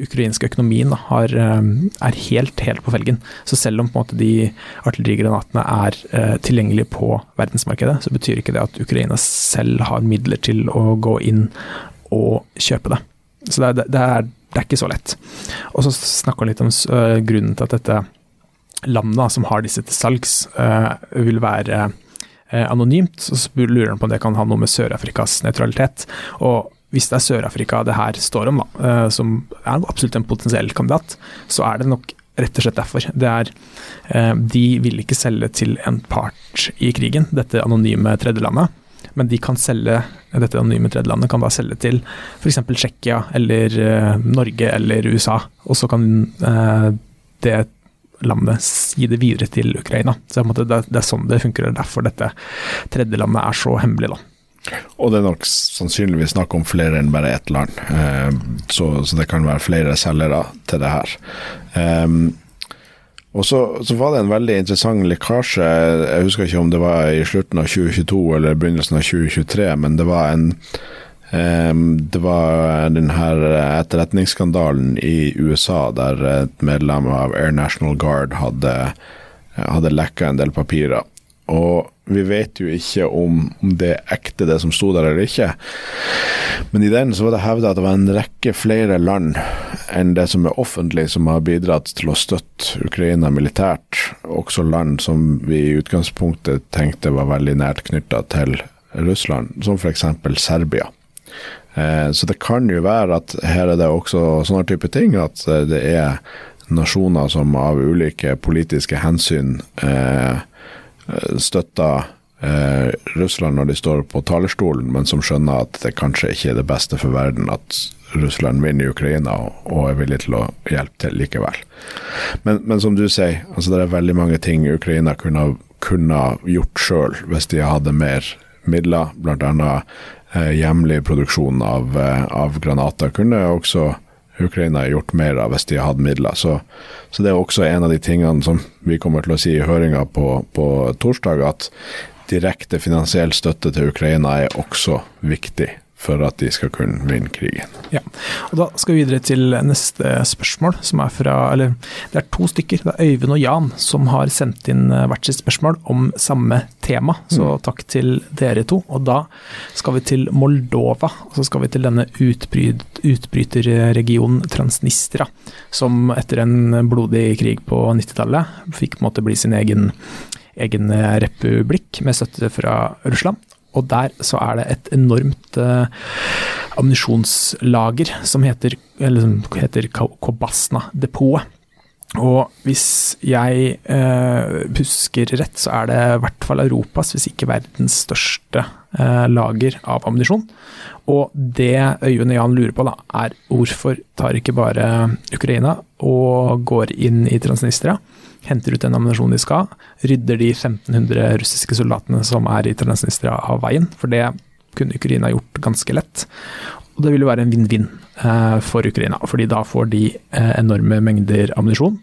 ukrainske økonomien har, eh, er helt, helt på felgen. Så selv om måte de artillerigranatene er eh, tilgjengelige på verdensmarkedet, så betyr ikke det at Ukraina selv har midler til å gå inn og kjøpe det. Så det det er, det er ikke så lett. Og så snakka han litt om uh, grunnen til at dette landet som har disse til salgs, uh, vil være uh, anonymt. Så lurer han på om det kan ha noe med Sør-Afrikas nøytralitet. Og hvis det er Sør-Afrika det her står om, da, som er absolutt en potensiell kandidat, så er det nok rett og slett derfor. Det er, de vil ikke selge til en part i krigen, dette anonyme tredjelandet. Men de kan selge, dette anonyme tredjelandet kan da selge til f.eks. Tsjekkia eller uh, Norge eller USA. Og så kan uh, det landet gi det videre til Ukraina. Så det, det, er sånn det funker, og derfor dette tredjelandet er så hemmelig. da. Og det er nok sannsynligvis snakk om flere enn bare ett land, eh, så, det kan være flere selgere til det her. Og så, så, var det en veldig interessant lekkasje, jeg husker ikke om det var i slutten av 2022 eller begynnelsen av 2023, men det var en det var den etterretningsskandalen i USA der et medlem av Air National Guard hadde, hadde lekka en del papirer. Og vi vet jo ikke om, om, det er ekte, det som sto der eller ikke. Men i den så var det hevda at det var en rekke flere land enn det som er offentlig, som har bidratt til å støtte Ukraina militært. Også land som vi i utgangspunktet tenkte var veldig nært knytta til Russland, som f.eks. Serbia. Eh, så det kan jo være at her er det også sånne type ting, at det er nasjoner som av ulike politiske hensyn eh, Eh, støtter eh, Russland når de står på talerstolen, men som skjønner at det kanskje ikke er det beste for verden at Russland vinner i Ukraina og er villig til å hjelpe til likevel. Men, men som du sier, altså det er veldig mange ting Ukraina kunne, kunne gjort sjøl hvis de hadde mer midler, bl.a. Eh, hjemlig produksjon av, eh, av granater. Kunne også Ukraina gjort mer av hvis de hadde hatt midler. Så, så, det er også en av de tingene som vi kommer til å si i høringa på, på torsdag, at direkte finansiell støtte til Ukraina er også viktig for at de skal kunne vinne krigen. Ja, og Da skal vi videre til neste spørsmål, som er fra Eller det er to stykker. Det er Øyvind og Jan som har sendt inn eh, hvert sitt spørsmål om samme tema. Så mm. takk til dere to. Og da skal vi til Moldova. Og så skal vi til denne utbryt, utbryterregionen Transnistria, som etter en blodig krig på 90-tallet fikk på en måte bli sin egen egen republikk med støtte fra Russland. Og der så er det et enormt uh, ammunisjonslager som heter, eller, heter Kobasna-depotet. Og hvis jeg uh, husker rett, så er det i hvert fall Europas, hvis ikke verdens største uh, lager av ammunisjon. Og det Øyvind og Jan lurer på, da, er hvorfor tar ikke bare Ukraina og går inn i Transnistria? Henter ut den ammunisjonen de skal, rydder de 1500 russiske soldatene som er i Transnistria av veien, for det kunne Ukraina gjort ganske lett. Og det vil jo være en vinn-vinn eh, for Ukraina, fordi da får de eh, enorme mengder ammunisjon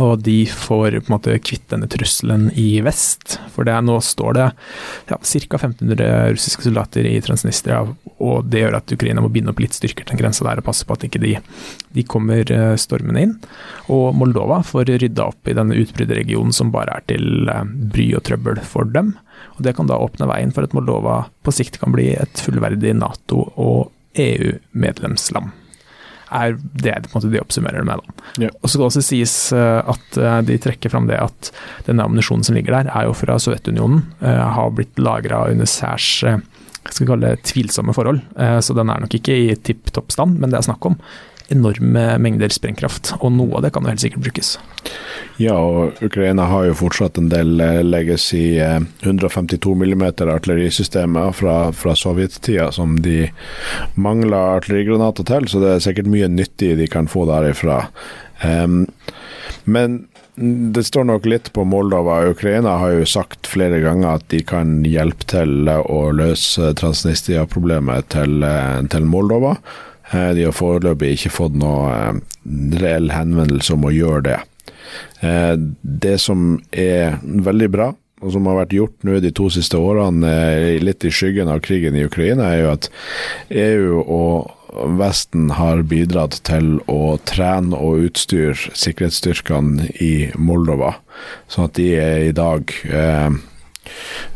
og de får på en måte kvitt denne trusselen i vest. For det, nå står det ja, ca. 1500 russiske soldater i Transnistria, og det gjør at Ukraina må binde opp litt styrker til den grensa der og passe på at ikke de, de kommer eh, stormende inn. Og Moldova får rydda opp i denne utbruddsregionen som bare er til eh, bry og trøbbel for dem. Og Det kan da åpne veien for at Moldova på sikt kan bli et fullverdig Nato- og EU-medlemsland er det måte de oppsummerer det med. Ja. Og Så kan det også sies eh, at eh, de trekker fram det at denne ammunisjonen som ligger der, er jo fra Sovjetunionen. Eh, har blitt lagra under særs skal kalle det tvilsomme forhold, så den er nok ikke i tipp topp stand, men det er snakk om enorme mengder sprengkraft, og noe av det kan jo helt sikkert brukes. Ja, og Ukraina har jo fortsatt en del eh, legacy 152 mm artillerisystemer fra, fra sovjettida som de mangler artillerigranater til, så det er sikkert mye nyttig de kan få derifra. Um, men det står nok litt på Moldova. Ukraina har jo sagt flere ganger at de kan hjelpe til å løse Transnistria-problemet til, eh, til Moldova. Eh, de har foreløpig ikke fått noe reell henvendelse om å gjøre det. Eh, det som er veldig bra, og som har vært gjort nå de to siste årene, eh, litt i skyggen av krigen i Ukraina, er jo at EU og Vesten har bidratt til å trene og utstyre sikkerhetsstyrkene i Moldova, sånn at de er i dag eh,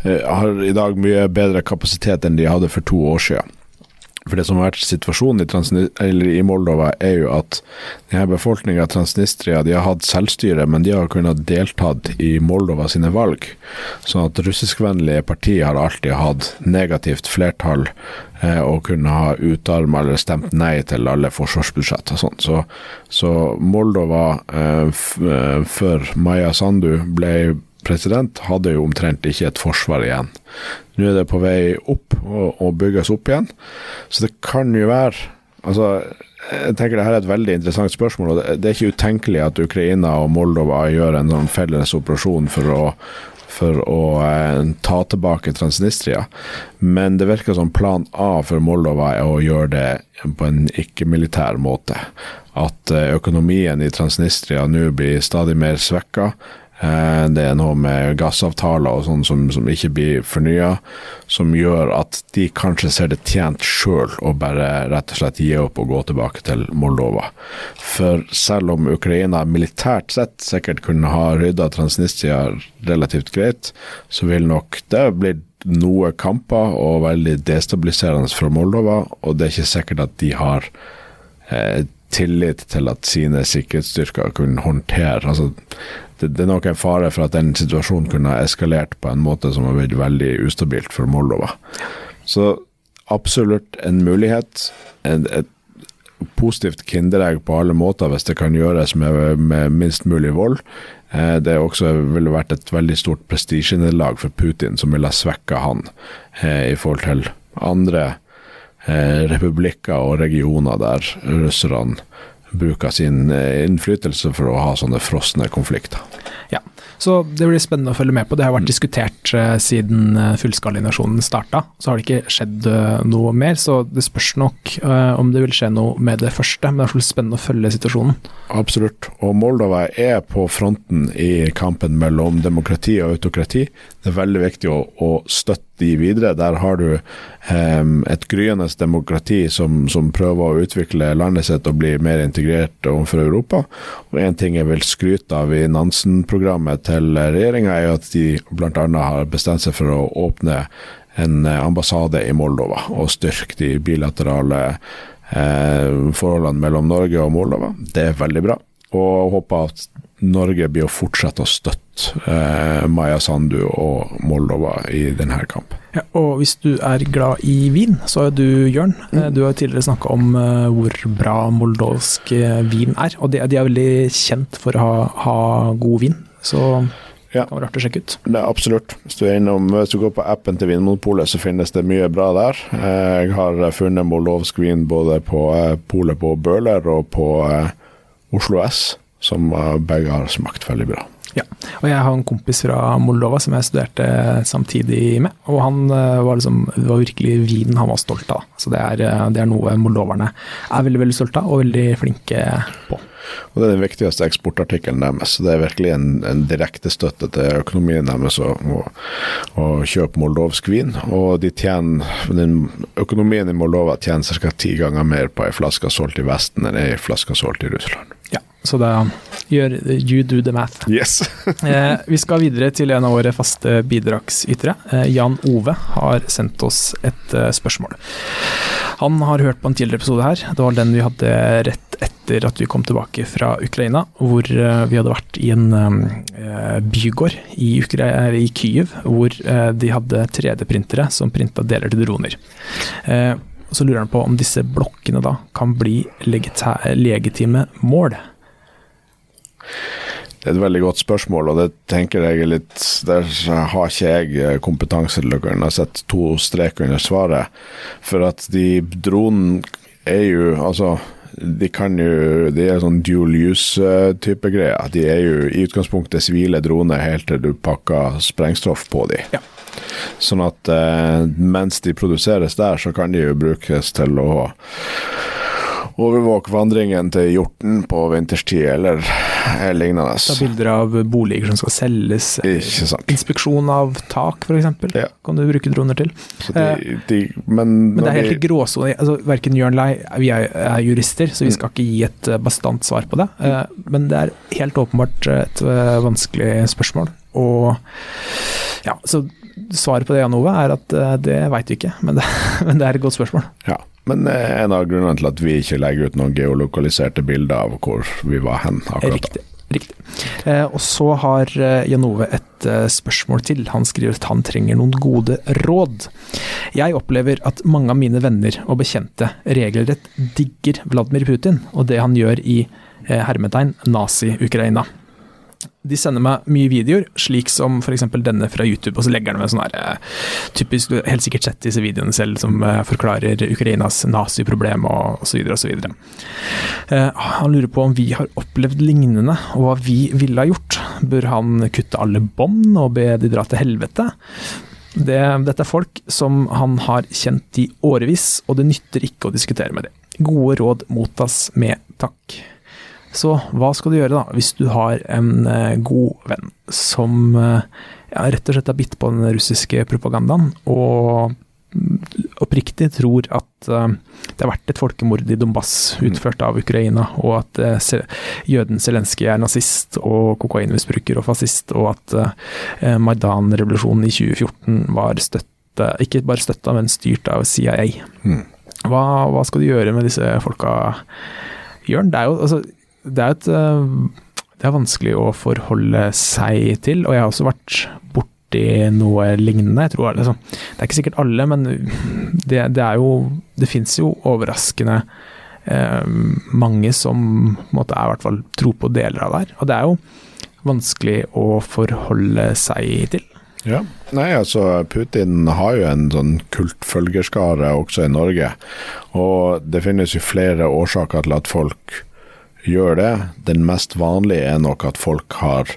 eh har i dag mye bedre kapasitet enn de hadde for to år siden. For det som har vært situasjonen i, i Moldova, er jo at befolkninga i Transnistria de har hatt selvstyre, men de har kunnet deltatt i Moldova sine valg. Sånn at russiskvennlige partier har alltid hatt negativt flertall eh, og kunne ha utarma eller stemt nei til alle forsvarsbudsjett og sånn. Så, så, Moldova eh, eh før Maja Sandu ble president, hadde jo omtrent ikke et forsvar igjen. Nå er det på vei opp og, og bygges opp igjen. Så det kan jo være Altså, jeg tenker det her er et veldig interessant spørsmål. og Det er ikke utenkelig at Ukraina og Moldova gjør en sånn felles operasjon for å, for å eh, ta tilbake Transnistria. Men det virker som plan A for Moldova er å gjøre det på en ikke-militær måte. At eh, økonomien i Transnistria nå blir stadig mer svekka. Eh, det er noe med gassavtaler og sånn som, som, ikke blir fornya, som gjør at de kanskje ser det tjent sjøl å bare rett og slett gi opp og gå tilbake til Moldova. For selv om Ukraina militært sett sikkert kunne ha rydda Transnistria relativt greit, så vil nok det bli noe kamper og veldig destabiliserende for Moldova, og det er ikke sikkert at de har eh, tillit til at sine sikkerhetsstyrker kunne håndtere altså det, det, er nok en fare for at den situasjonen kunne ha eskalert på en måte som har blitt veldig ustabilt for Moldova. Så absolutt en mulighet. En, et positivt kinderegg på alle måter hvis det kan gjøres med, med minst mulig vold. Eh, det også ville vært et veldig stort prestisjenederlag for Putin, som ville ha svekka han eh, i forhold til andre eh, republikker og regioner der russerne bruker sin eh, innflytelse for å ha sånne frosne konflikter. Ja, så det blir spennende å følge med på. Det har vært diskutert uh, siden uh, fullskalainvasjonen starta. Så har det ikke skjedd noe mer, så det spørs nok om det vil skje noe med det første. Men det er spennende å følge situasjonen. Absolutt. Og Moldova er på fronten i kampen mellom demokrati og autokrati. Det er veldig viktig å, å støtte de videre. Der har du um, et gryende demokrati som, som, prøver å utvikle landet sitt og bli mer integrert overfor Europa. Og En ting jeg vil skryte av i Nansen-programmet til regjeringa, er at de bl.a. har bestemt seg for å åpne en ambassade i Moldova og styrke de bilaterale eh, forholdene mellom Norge og Moldova. Det er veldig bra. Og håper at Norge blir å fortsette å støtte eh, Maja Sandu og Moldova i denne kampen. Ja, og hvis du er glad i vin, så er du Jørn. Mm. Eh, du har tidligere snakka om uh, hvor bra moldovsk uh, vin er. Og de, de, er veldig kjent for å ha, ha god vin. Så ja. det kan være artig å sjekke ut. Det er absolutt. Hvis du, innom, hvis du, går på appen til Vinmonopolet, så finnes det mye bra der. Jeg har funnet moldovsk vin både på polet på Bøler og på Oslo S som begge har smakt veldig bra. Ja, og jeg har en kompis fra Moldova som jeg studerte samtidig med. Og han eh, var liksom, det var virkelig vinen han var stolt av. Så det er, eh, det er noe moldoverne er veldig veldig stolte av og veldig flinke på. Og Det er den viktigste eksportartikkelen deres. så Det er virkelig en, en direktestøtte til økonomien deres å, å, å, kjøpe moldovsk vin. Og de tjener, den økonomien i Moldova tjener ca. ti ganger mer på ei flaske solgt i Vesten enn ei flaske solgt i Russland. Ja, så da gjør you do the math. Yes. eh, vi skal videre til en av våre faste bidragsytere. Eh, Jan Ove har sendt oss et eh, spørsmål. Han har hørt på en tidligere episode her. Det var den vi hadde rett etter at vi kom tilbake fra Ukraina, hvor eh, vi hadde vært i en eh, bygård i, Ukra i Kyiv, hvor eh, de hadde 3D-printere som printa deler til droner. Så lurer han på om disse blokkene da kan bli legitime mål. Det er et veldig godt spørsmål, og det tenker jeg er litt Der har ikke jeg eh, kompetanse til å kunne sette to streker under svaret. For at de dronene er jo Altså, de kan jo De er sånn dual use-type greier. De er jo i utgangspunktet sivile droner helt til du pakker sprengstoff på dem. Ja. Sånn at eh, mens de produseres der, så kan de jo brukes til å overvåke vandringen til hjorten på vinterstid, eller lignende. Ta bilder av boliger som skal selges. Ikke sant. Inspeksjon av tak, f.eks. Ja. Kan du bruke droner til. De, eh, de, men, men, det er helt i gråsone. Altså, verken Jørn Lei Vi er, er, jurister, så vi skal ikke gi et eh, bastant svar på det. Eh, men det er helt åpenbart et vanskelig spørsmål. Og ja, så svaret på det, Jan Ove, er at det veit vi ikke, men det, men det er et godt spørsmål. Ja. Men eh, en av grunnene til at vi ikke legger ut noen geolokaliserte bilder av hvor vi var hen akkurat Riktig. Riktig. Eh, og så har eh, Jan Ove et eh, spørsmål til. Han skriver at han trenger noen gode råd. Jeg opplever at mange av mine venner og bekjente regelrett digger Vladimir Putin og det han gjør i eh, hermetegn Nazi-Ukraina. De sender meg mye videoer, slik som f.eks. denne fra YouTube, og så legger de med sånn her eh, typisk helt sikkert sett disse videoene selv, som eh, forklarer Ukrainas naziproblem og osv. osv. Eh, han lurer på om vi har opplevd lignende, og hva vi ville ha gjort. Bør han kutte alle bånd og be de dra til helvete? Det, dette er folk som han har kjent i årevis, og det nytter ikke å diskutere med dem. Gode råd mottas med takk. Så hva skal du gjøre da, hvis du har en eh, god venn som eh, ja, rett og slett har bitt på den russiske propagandaen, og mm, oppriktig tror at eh, det har vært et folkemord i Donbass utført av Ukraina, og at eh, jøden Zelenskyj er nazist og kokainmisbruker og fascist, og at eh, Maidan-revolusjonen i 2014 var støtte, ikke bare støtta, men styrt av CIA. Mm. Hva, hva skal du gjøre med disse folka, Jørn? Det er jo altså, det er et eh, Det er vanskelig å forholde seg til, og jeg har også vært borti noe lignende. Jeg tror liksom, Det er ikke sikkert alle, men det, det er jo Det fins jo overraskende eh, mange som måte er i hvert fall tror på deler av det her. Og det er jo vanskelig å forholde seg til. Ja. Nei, altså Putin har jo en sånn kultfølgerskare også i Norge. Og det finnes jo flere årsaker til at folk gjør det. Den mest vanlige er nok at folk har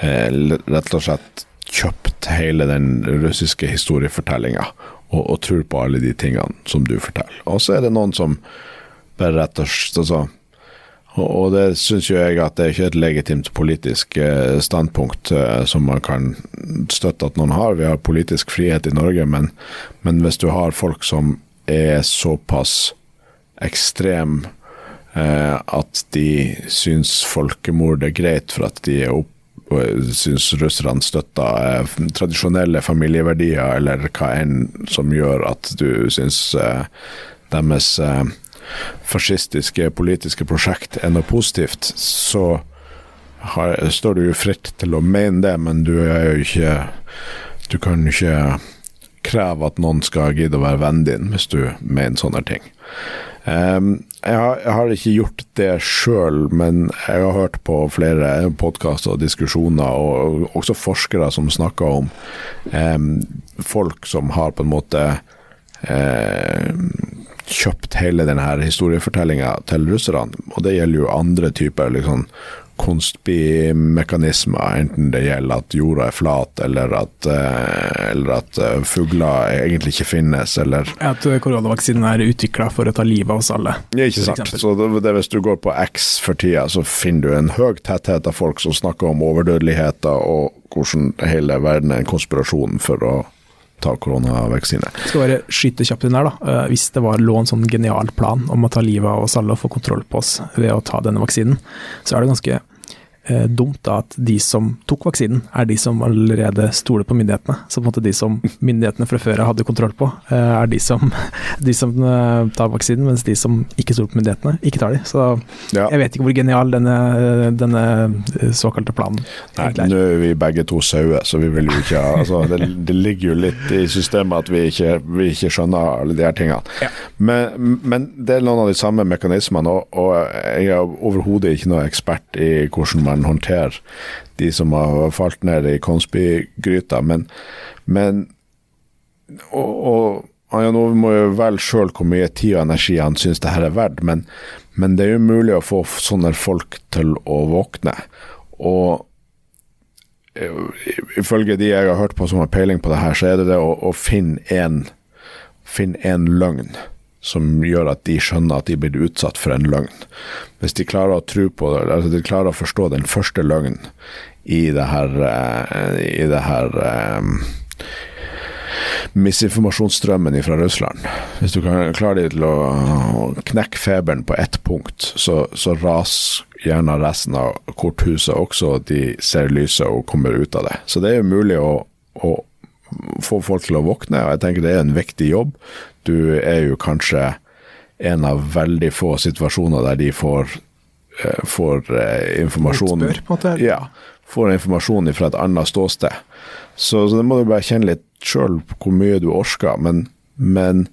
eh, rett og slett kjøpt hele den russiske historiefortellinga og, og tror på alle de tingene som du forteller. Og så er det noen som bare rett og slett altså, og, det syns jo jeg at det er ikke et legitimt politisk eh, standpunkt eh, som man kan støtte at noen har. Vi har politisk frihet i Norge, men, men hvis du har folk som er såpass ekstrem at de syns folkemord er greit for at de er opp syns russerne støtter eh, tradisjonelle familieverdier, eller hva enn som gjør at du syns eh, deres eh, fascistiske politiske prosjekt er noe positivt, så har, står du jo fritt til å mene det, men du er jo ikke Du kan ikke kreve at noen skal gidde å være vennen din hvis du mener sånne ting. Em, jeg, har, jeg har ikke gjort det sjøl, men jeg har hørt på flere podkaster og diskusjoner, og også forskere som snakker om um, folk som har på en måte um, kjøpt hele denne historiefortellinga til russerne. Og det gjelder jo andre typer liksom, konspimekanismer, enten det gjelder at jorda er flat, eller at, eh, eller at eh, fugler egentlig ikke finnes, eller At koronavaksinen er utvikla for å ta livet av oss alle. ja, ikke sant. Så det, det, hvis du går på X for tida, så finner du en høy tetthet av folk som snakker om overdødeligheter og hvordan hele verden er en konspirasjon for å ta koronavaksine. Skal bare skyte kjapt inn her, da. Eh, Hvis det var, lå en sånn genial plan om å ta livet av oss alle og få kontroll på oss ved å ta denne vaksinen, så er det ganske eh, dumt da at de som tok vaksinen, er de som allerede stoler på myndighetene. Så på en måte de som myndighetene fra før av hadde kontroll på, eh, er de som, de som eh, tar vaksinen, mens de som ikke stoler på myndighetene, ikke tar de. Så Ja. jeg vet ikke hvor genial denne, denne eh, såkalte planen Nei, er. nå er vi begge to sauer, så vi vil jo ikke ha altså, det, det ligger jo litt i systemet at vi ikke, vi ikke skjønner alle de her tingene. Ja. Men, men det er noen av de samme mekanismene, og, og jeg er overhodet ikke noe ekspert i hvordan man håndterer de som har falt ned i Konsby-gryta, men, men og, og Jan Ove må jo velge sjøl hvor mye tid og energi han syns det her er verdt, men, men det er jo mulig å få sånne folk til å våkne. Og eh, ifølge de jeg har hørt på som har peiling på det her, så er det det å, å finne en finne en løgn som gjør at de skjønner at de blir utsatt for en løgn. Hvis de klarer å på altså de klarer å forstå den første løgnen i det her, eh, i det her eh, misinformasjonsstrømmen fra Russland. Hvis du kan de til å knekke feberen på ett punkt, så, så raser gjerne resten av korthuset også, og de ser lyset og kommer ut av det. Så det er jo mulig å, å få folk til å våkne, og jeg tenker det er en viktig jobb. Du er jo kanskje en av veldig få situasjoner der de får, eh, får eh, informasjon. Ja, får informasjon fra et annet ståsted. Så, så det må du bare kjenne litt sjøl hvor mye du orker, men, men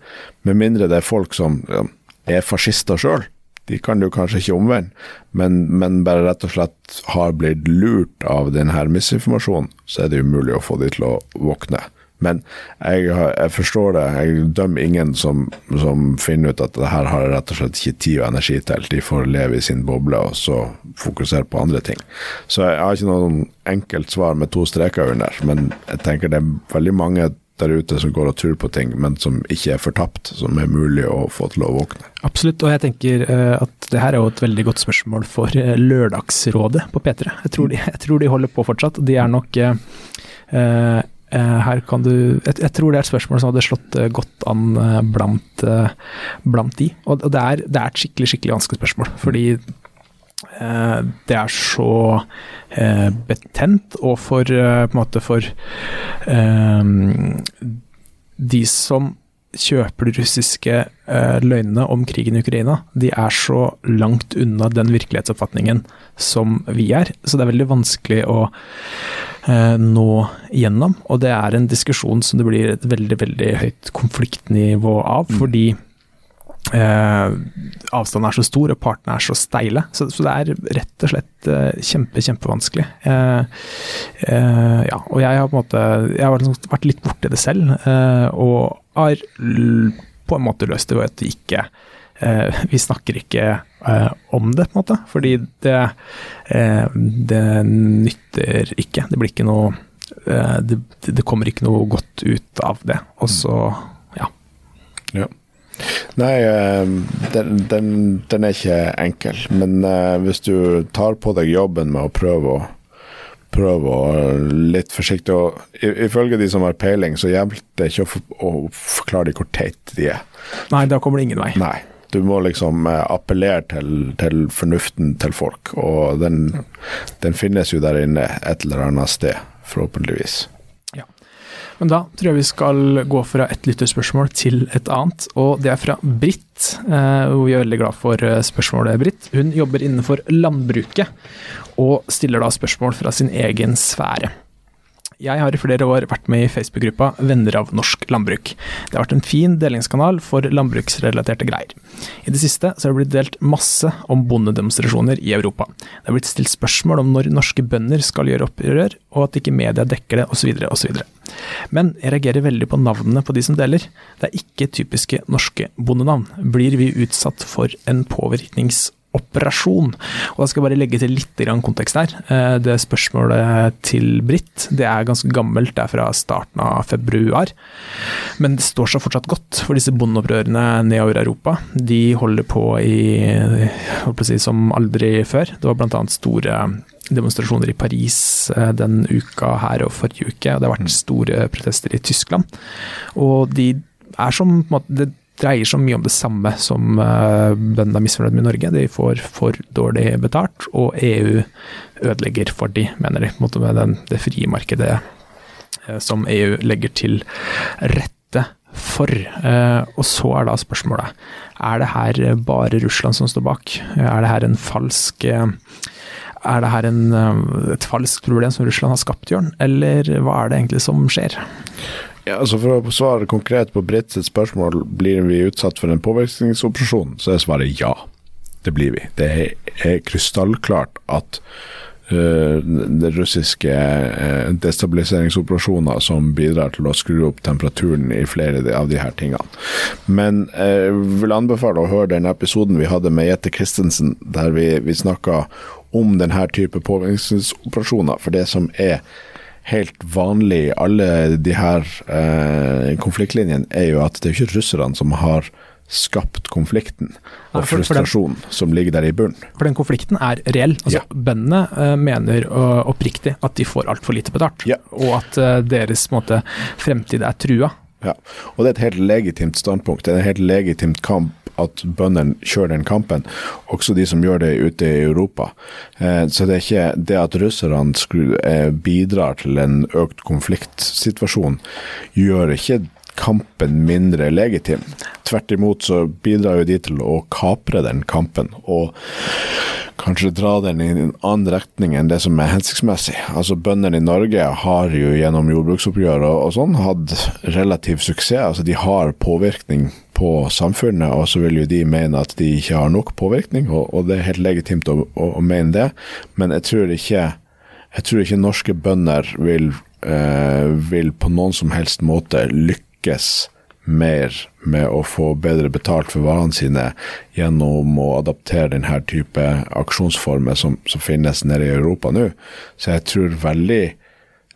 med mindre det er folk som ja, er fascister sjøl, De kan du kanskje ikke omvende, men, men bare rett og slett har blitt lurt av denne misinformasjonen, så er det umulig å få de til å våkne. Men jeg, jeg, forstår det. Jeg dømmer ingen som, som, finner ut at det her har rett og slett ikke tid og energi til. De får leve i sin boble og så fokusere på andre ting. Så jeg har ikke noe enkelt svar med to streker under, men jeg tenker det er veldig mange der ute som går og tror på ting, men som ikke er fortapt, som er mulig å få til å våkne. Absolutt, og jeg tenker uh, at det her er jo et veldig godt spørsmål for uh, Lørdagsrådet på P3. Jeg tror, de, jeg tror de holder på fortsatt. De er nok uh, her kan du jeg, jeg, tror det er et spørsmål som hadde slått godt an blant, blant de. Og det er, det er, et skikkelig skikkelig vanskelig spørsmål. Fordi Eh, det er så eh, betent, og for eh, på en måte for de som kjøper de russiske løgnene om krigen i Ukraina, de er så langt unna den virkelighetsoppfatningen som vi er. Så det er veldig vanskelig å nå gjennom. Og det er en diskusjon som det blir et veldig, veldig høyt konfliktnivå av, mm. fordi uh, avstanden er så stor og partene er så steile. Så, så det er rett og slett kjempe, kjempevanskelig. Ja, og jeg har på en måte Jeg har vært litt borti det selv, og har på en måte løst det ved at vi ikke eh, Vi snakker ikke om det, på en måte. Fordi det, det nytter ikke. Det blir ikke noe det, det kommer ikke noe godt ut av det. Og så, ja. ja. Nei, eh, den, den, den, er ikke enkel. Men uh, hvis du tar på deg jobben med å prøve å prøve å litt forsiktig og Ifølge de som har peiling, så hjelper det ikke å, å forklare dem hvor teit de er. Nei, da kommer det ingen vei. Nei. Du må liksom uh, appellere til, til, fornuften til folk, og den, den finnes jo der inne et eller annet sted, forhåpentligvis. Men da tror jeg vi skal gå fra et lytterspørsmål til et annet, og det er fra Britt. Hvor vi er veldig glad for eh, spørsmålet, Britt. Hun jobber innenfor landbruket, og stiller da spørsmål fra sin egen sfære. Jeg har i flere år vært med i Facebook-gruppa Venner av norsk landbruk. Det har vært en fin delingskanal for landbruksrelaterte greier. I det siste så har det blitt delt masse om bondedemonstrasjoner i Europa. Det har blitt stilt spørsmål om når norske bønder skal gjøre opprør, og at ikke media dekker det, osv., osv. Men jeg reagerer veldig på navnene på de som deler. Det er ikke typiske norske bondenavn. Blir vi utsatt for en påvirknings operasjon. Og Da skal jeg bare legge til litt kontekst her. Eh, det spørsmålet til Britt det er ganske gammelt, det er fra starten av februar. Men det står seg fortsatt godt, for disse bondeopprørene nedover Europa de holder på i si, som aldri før. Det var bl.a. store demonstrasjoner i Paris eh, den uka her og forrige uke. og Det har vært store protester i Tyskland. Og de er som på en måte, dreier så mye om det samme som bøndene er misfornøyd med i Norge. De får for dårlig betalt, og EU ødelegger for de, mener de. På en måte med den, det frie markedet uh, som EU legger til rette for. Uh, og så er da spørsmålet er det her bare Russland som står bak. Er det her en falsk er det her en, et falskt problem som Russland har skapt, Jørn, eller hva er det egentlig som skjer? Ja, altså For å svare konkret på Britt sitt spørsmål, blir vi utsatt for en påvirkningsoperasjon, så er svaret ja. Det blir vi. Det er krystallklart at uh, det russiske uh, destabiliseringsoperasjoner som bidrar til å skru opp temperaturen i flere av de her tingene. Men jeg uh, vil anbefale å høre den episoden vi hadde med Jette Christensen, der vi, vi snakka om denne type påvirkningsoperasjoner. For det som er helt vanlig i alle de her eh, konfliktlinjene, er jo at det er ikke russerne som har skapt konflikten og ja, frustrasjonen som ligger der i bunnen. For den konflikten er reell. Altså, ja. Bøndene uh, mener uh, oppriktig at de får altfor lite betalt, ja. og at uh, deres måte, fremtid er trua. Ja, og det er et helt legitimt standpunkt. Det er en helt legitimt kamp at bøndene kjører den kampen, også de som gjør det ute i Europa. Eh, så det er ikke det at russerne eh, bidrar til en økt konfliktsituasjon, gjør ikke kampen mindre legitim. Tvert imot så bidrar jo de til å kapre den kampen. og kanskje dra den i en annen retning enn det som er hensiktsmessig. Altså Bøndene i Norge har jo gjennom jordbruksoppgjør og, og sånn hatt relativ suksess. altså De har påvirkning på samfunnet, og så vil jo de mene at de ikke har nok påvirkning, og, og det er helt legitimt å, å, å, mene det, men jeg tror ikke, jeg tror ikke norske bønder vil, eh, vil på noen som helst måte lykkes mer med å få bedre betalt for varene sine gjennom å adaptere denne type aksjonsformer som, som finnes nede i Europa nå. Så jeg tror veldig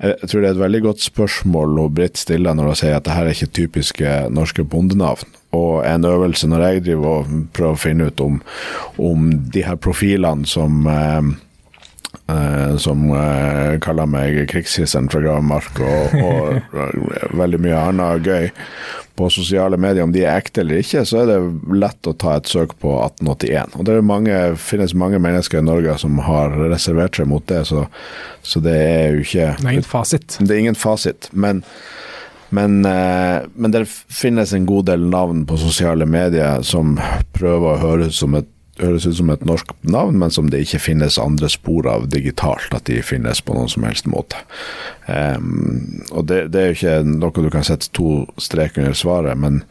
jeg tror det er et veldig godt spørsmål hun Britt stiller når hun sier at dette er ikke typiske norske bondenavn. Og en øvelse når jeg driver og prøver å finne ut om, om de her profilene som eh, eh, som eh, kaller meg krigshisseren fra Gravemark og, og, veldig mye annet gøy på sosiale medier, om de er ekte eller ikke, så er det lett å ta et søk på 1881. Og det mange, finnes mange mennesker i Norge som har reservert seg mot det, så, så det er jo ikke Det er ingen fasit. Det er ingen fasit. Men, men, eh, men det finnes en god del navn på sosiale medier som prøver å høres som et høres ut som et norsk navn, men som det ikke finnes andre spor av digitalt. At de finnes på noen som helst måte. Um, og det, det, er jo ikke noe du kan sette to strek under svaret, men,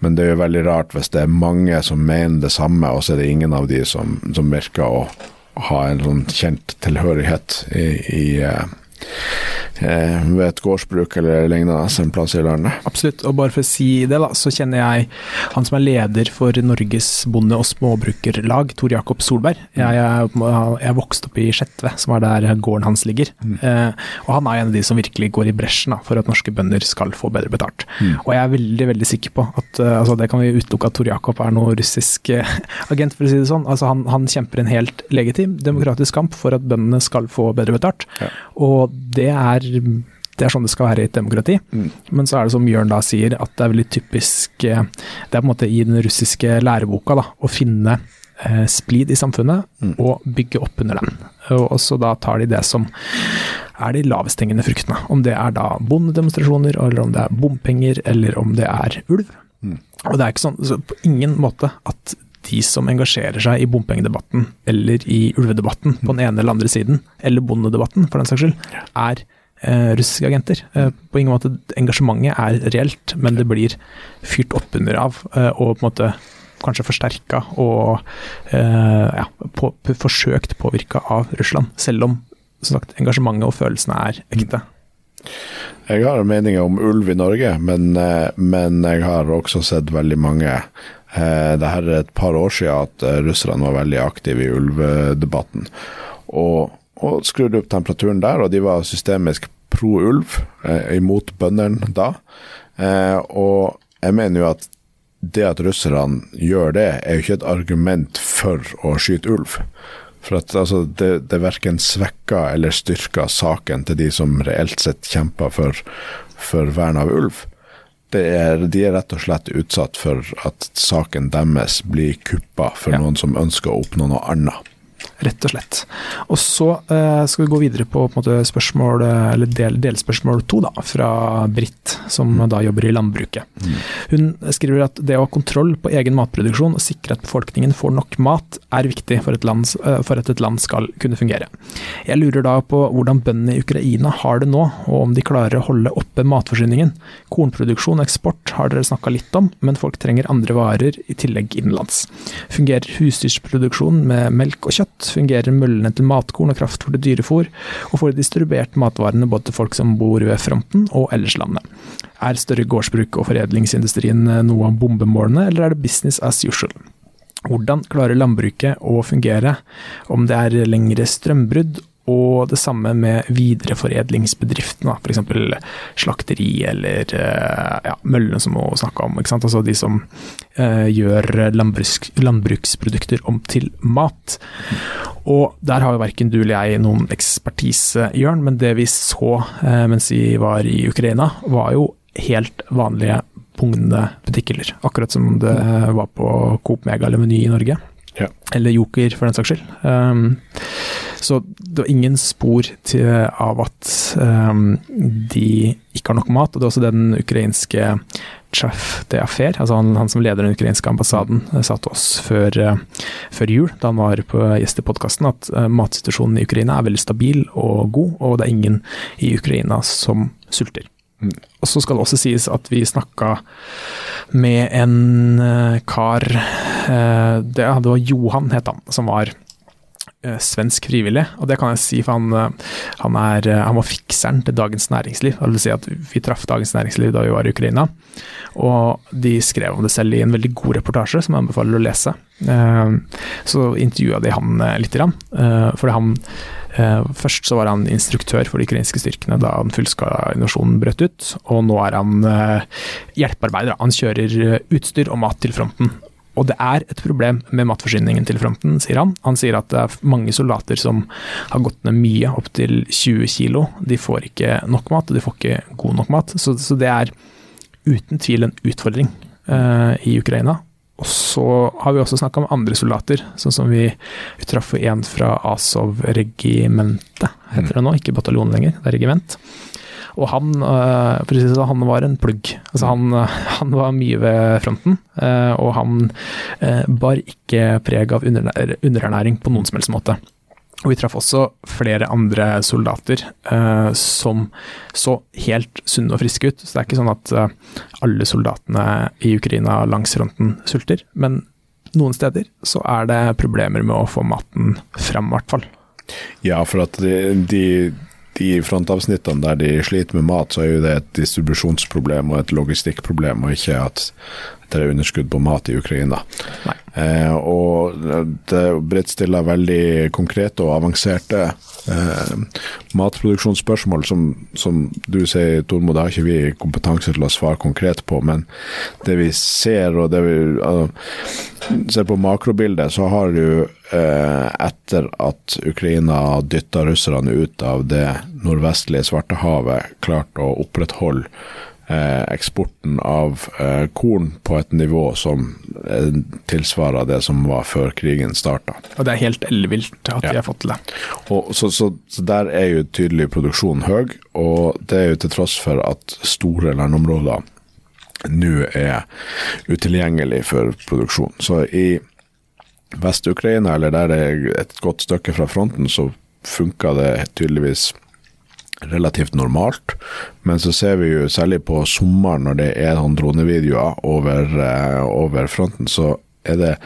men, det er jo veldig rart hvis det er mange som mener det samme, og så er det ingen av de som, som virker å ha en sånn kjent tilhørighet i, i Eh, ved et gårdsbruk eller lignende en plass i landet. Absolutt, og bare for å si det, da, så kjenner jeg han som er leder for Norges bonde- og småbrukerlag, Tor Jakob Solberg. Jeg, jeg, jeg vokste opp i Skjetve, som er der gården hans ligger. Mm. Eh, og han er en av de som virkelig går i bresjen da, for at norske bønder skal få bedre betalt. Mm. Og jeg er veldig veldig sikker på at uh, altså, det kan vi utelukke at Tor Jakob er noe russisk uh, agent, for å si det sånn. Altså, han, han, kjemper en helt legitim demokratisk kamp for at bøndene skal få bedre betalt. Ja. Og det er det er sånn det skal være i et demokrati. Mm. Men så er det som Jørn da sier, at det er veldig typisk eh, Det er på en måte i den russiske læreboka da, å finne eh, splid i samfunnet mm. og bygge opp under den. Og så da tar de det som er de lavesthengende fruktene. Om det er da bondedemonstrasjoner, eller om det er bompenger, eller om det er ulv. Mm. Og det er ikke sånn på ingen måte at de som engasjerer seg i bompengedebatten eller i ulvedebatten på den ene eller andre siden, eller bondedebatten for den saks skyld, er eh, russiske agenter. Eh, på ingen måte Engasjementet er reelt, men det blir fyrt oppunder av eh, og på en måte kanskje forsterka og eh, ja, på, på, forsøkt påvirka av Russland. Selv om som sagt, engasjementet og følelsene er ekte. Jeg har meninger om ulv i Norge, men, eh, men jeg har også sett veldig mange det her er et par år siden at russerne var veldig aktive i ulvedebatten. Og og skrudde opp temperaturen der, og de var systemisk pro ulv, eh, imot bøndene da. Eh, og jeg mener jo at det at russerne gjør det, er jo ikke et argument for å skyte ulv. For at altså, det, det verken svekker eller styrker saken til de som reelt sett kjemper for, for vern av ulv. Er, de er rett og slett utsatt for at saken deres blir kuppa for ja. noen som ønsker å oppnå noe annet rett og slett. Og så uh, skal vi gå videre på, på måte, spørsmål, eller del, delspørsmål to, da, fra Britt, som mm. da jobber i landbruket. Mm. Hun skriver at det å ha kontroll på egen matproduksjon og sikre at befolkningen får nok mat, er viktig for, land, uh, for at et land skal kunne fungere. Jeg lurer da på hvordan bøndene i Ukraina har det nå, og om de klarer å holde oppe matforsyningen. Kornproduksjon og eksport har dere snakka litt om, men folk trenger andre varer i tillegg innenlands. Fungerer husdyrproduksjonen med melk og kjøtt? Fungerer møllene til matkorn og kraftfôr til dyrefôr, og får distribuert matvarene både til folk som bor ved fronten og ellers landet. Er større gårdsbruk og foredlingsindustrien noe av bombemålene, eller er det business as usual? Hvordan klarer landbruket å fungere om det er lengre strømbrudd og det samme med videreforedlingsbedriftene, f.eks. slakteri eller eh, ja, møllene som vi snakka om. Altså de som eh, gjør landbruks, landbruksprodukter om til mat. Og der har jo verken du eller jeg noen ekspertise, Jørn, men det vi så eh, mens vi var i Ukraina, var jo helt vanlige bugnende butikker. Akkurat som det var på Coop Mega eller Meny i Norge. Ja. Eller Joker, for den saks skyld. Um, så det var ingen spor til, av at um, de ikke har nok mat. Og det er også den ukrainske Chaf de Affair, altså han, han, som leder den ukrainske ambassaden, eh, sa til oss før, uh, før, jul, da han var på gjest i podkasten, at uh, matsituasjonen i Ukraina er veldig stabil og god, og det er ingen i Ukraina som sulter. Og så skal det også sies at vi snakka med en eh, kar eh, det, var Johan, het han, som var eh, svensk frivillig. Og det kan jeg si, for han, han, er, han var fikseren til Dagens Næringsliv. Det vil si at vi traff Dagens Næringsliv da vi var i Ukraina. Og de skrev om det selv i en veldig god reportasje, som jeg anbefaler å lese. Så intervjua de han lite grann. Fordi han Først så var han instruktør for de ukrainske styrkene da den fullskala invasjonen brøt ut. Og nå er han eh, hjelpearbeider. Han kjører eh, utstyr og mat til fronten. Og det er et problem med matforsyningen til fronten, sier han. Han sier at det er mange soldater som har gått ned mye, opptil 20 kilo. De får ikke nok mat, og de får ikke god nok mat. Så, så det er uten tvil en utfordring uh, i Ukraina. Og så har vi også snakka om andre soldater, sånn som vi, vi traff en fra Azov-regimentet, heter det nå, ikke bataljon lenger, det er regiment. Og han, sånn, han var en plugg. Altså han, han var mye ved fronten, eh, og han eh, bar ikke preg av underernæring på noen som helst måte. Og vi traff også flere andre soldater eh, som så helt sunne og friske ut. Så det er ikke sånn at eh, alle soldatene i Ukraina langs fronten sulter. Men noen steder så er det problemer med å få maten fram, i hvert fall. Ja, for at de, de, de frontavsnittene der de sliter med mat, så er jo det et distribusjonsproblem og et logistikkproblem, og ikke at det er underskudd på mat i Ukraina. Eh, og det Britt stiller veldig konkrete og avanserte eh, matproduksjonsspørsmål som, som du sier, Tormod, det har ikke vi kompetanse til å svare konkret på, men det vi ser, og det vi uh, ser på makrobildet, så har du etter at Ukraina dytta russerne ut av det nordvestlige Svartehavet, klart å opprettholde eh, eksporten av eh, korn på et nivå som eh, tilsvarer det som var før krigen starta. Det er helt ellevilt at Ja. de har fått til det. Og så, så, så der er jo tydelig produksjonen høy, og det er jo til tross for at store landområder nå er utilgjengelig for produksjon. Så i Vest-Ukraina, eller der det er et godt stykke fra fronten, så funka det tydeligvis relativt normalt. Men så ser vi jo særlig på sommeren når det er sånn dronevideoer over, eh, over fronten, så er det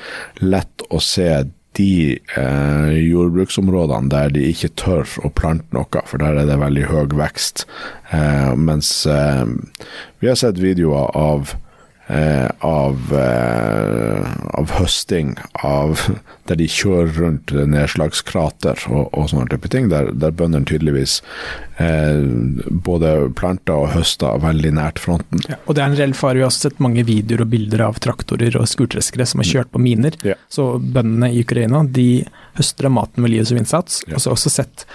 lett å se de eh, jordbruksområdene der de ikke tør å plante noe, for der er det veldig høy vekst. Eh, mens eh, vi har sett videoer av av, eh, av høsting, av, der de kjører rundt nedslagskrater og, og sånne type ting, der, der bøndene tydeligvis eh, både planter og høster veldig nært fronten. Ja, og det er en reell fare. Vi har også sett mange videoer og bilder av traktorer og skurtreskere som har kjørt på miner. Ja. Så bøndene i Ukraina de høster av maten med livet som innsats. Ja. Og så har vi også sett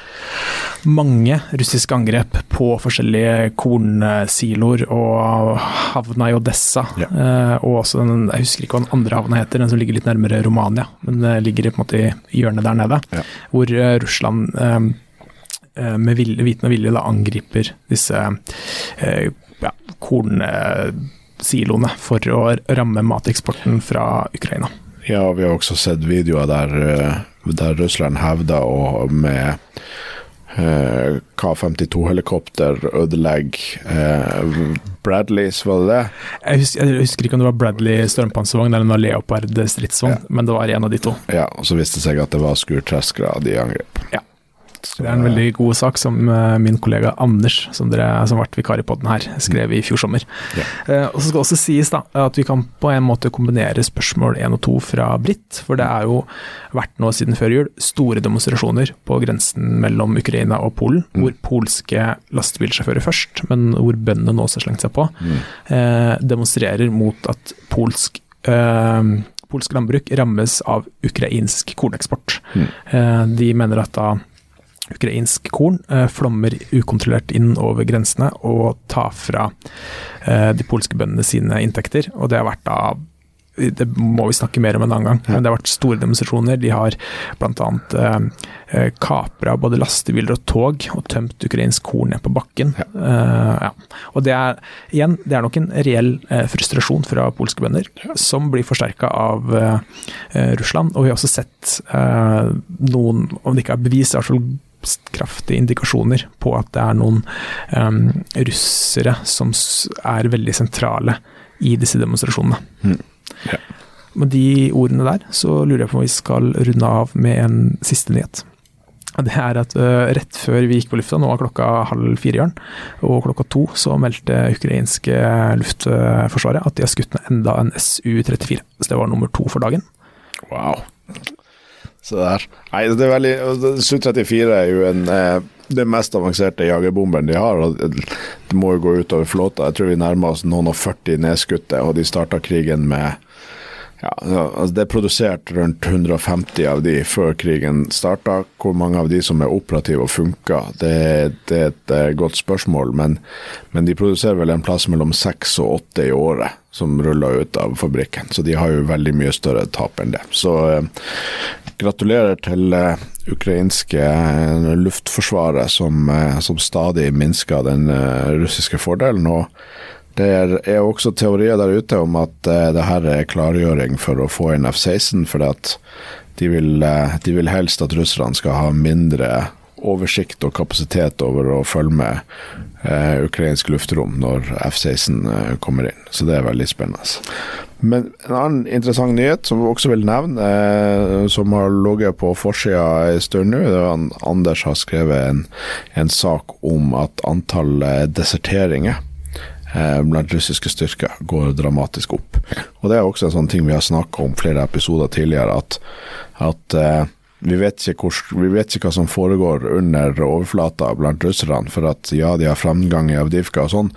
mange russiske angrep på forskjellige kornsiloer og havna i Odessa. Ja. Eh, og også den, jeg husker ikke hva den andre havna heter, den som ligger litt nærmere Romania. Men det ligger i, på en måte i hjørnet der nede. Ja. Hvor eh, Russland eh, eh, med vilje, viten og vilje da angriper disse ja, kornsiloene for å ramme mateksporten fra Ukraina. Ja, vi har også sett videoer der, der Russland hevder å med K-52-helikopter ødelegge eh, Bradleys, var det det? Jeg husker, jeg husker ikke om det var Bradley stormpanservogn eller noe Leopard stridsvogn, men det var en av de to. Ja, og så viste det seg at det var skurtreskere de angrep. Ja. Det er en veldig god sak som eh, min kollega Anders, som, dere, som ble vikar i poden her, skrev i fjor sommer. Ja. Eh, og så skal det også sies da, at vi kan på en måte kombinere spørsmål 1 og 2 fra Britt, for det er jo vært nå siden før jul store demonstrasjoner på grensen mellom Ukraina og Polen, hvor polske lastebilsjåfører først, men hvor bøndene nå også har slengt seg på, eh, demonstrerer mot at polsk eh, Polsk landbruk rammes av ukrainsk korneksport. Mm. de mener at da ukrainsk korn eh, flommer ukontrollert inn over grensene og tar fra eh, de polske bøndene sine inntekter. Og det har vært da det må vi snakke mer om en annen gang, men det har vært store demonstrasjoner. De har bl.a. Eh, kapra både lastebiler og tog og tømt ukrainsk korn ned på bakken. Eh, ja. Og det er igjen, det er nok en reell eh, frustrasjon fra polske bønder, som blir forsterka av eh, eh, Russland. Og vi har også sett eh, noen, om det ikke er bevis, i hvert fall kraftige indikasjoner på at det er noen um, russere som er veldig sentrale i disse demonstrasjonene. Mm. Ja. Med de ordene der, så lurer jeg på om vi skal runde av med en siste nyhet. Det er at uh, Rett før vi gikk på lufta, nå var klokka halv fire, Jørn, og klokka to så meldte ukrainske luftforsvaret at de har skutt ned enda en SU-34. Så det var nummer to for dagen. Wow. Se der. Nei, det er veldig Su-34 er jo en eh, den mest avanserte jagerbomberen de har. og Det må jo gå utover flåta. Jeg tror vi nærmer oss noen og 40 nedskutte, og de starta krigen med ja, altså Det er produsert rundt 150 av de før krigen starta. Hvor mange av de som er operative og funker, det, det, er et eh, godt spørsmål. Men, men, de produserer vel en plass mellom seks og åtte i året som ruller ut av fabrikken. Så de har jo veldig mye større tap enn det. Så eh, gratulerer til eh, ukrainske eh, luftforsvaret som, eh, som stadig minsker den russiske fordelen. og det er også teorier der ute om at uh, det her er klargjøring for å få inn F-16, for de vil, uh, de vil helst at russerne skal ha mindre oversikt og kapasitet over å følge med uh, ukrainsk luftrom når F-16 uh, kommer inn. Så det er veldig spennende. Men en annen interessant nyhet som vi også vil nevne, eh, som har ligget på forsida en stund nå, det at Anders har skrevet en, en sak om at antall deserteringer Eh, blant russiske styrker går dramatisk opp. Og Det er også en sånn ting vi har snakka om flere episoder tidligere, at, at uh, vi, vet hvor, vi, vet ikke hva som foregår under overflata blant russerne. For at ja, de har framgang i Avdivka og sånn,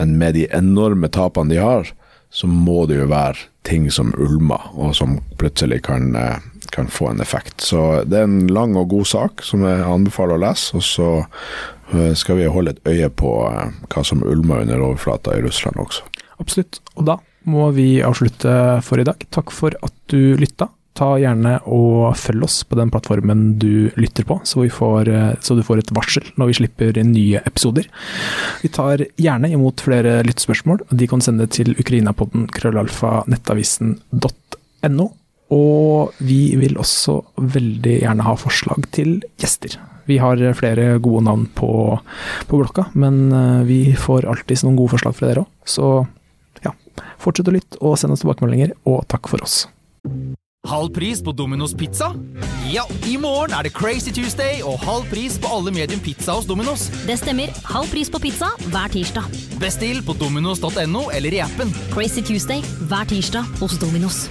men med de enorme tapene de har, så må det jo være ting som ulmer, og som plutselig kan, uh, kan få en effekt. Så det er en lang og god sak som jeg anbefaler å lese. Og så Eh, skal vi holde et øye på eh, hva som ulmer under overflata i Russland også. Absolutt. Og da må vi avslutte for i dag. Takk for at du lytta. Ta gjerne og følg oss på den plattformen du lytter på, så, får, eh, så, du får et varsel når vi slipper nye episoder. Vi tar gjerne imot flere lyttespørsmål. De kan sende til ukrainapodden krøllalfa nettavisen.no. Og vi vil også veldig gjerne ha forslag til gjester. Vi har flere gode navn på, på blokka, men eh, vi får alltid noen gode forslag fra dere òg. Så ja, fortsett å lytte og send oss tilbakemeldinger, og takk for oss. Halv pris på Domino's pizza? Ja, i morgen er det Crazy Tuesday og halv pris på alle medium pizza hos Domino's. Det stemmer. Halv pris på pizza hver tirsdag. Bestill på dominos.no eller i appen. Crazy Tuesday hver tirsdag hos Domino's.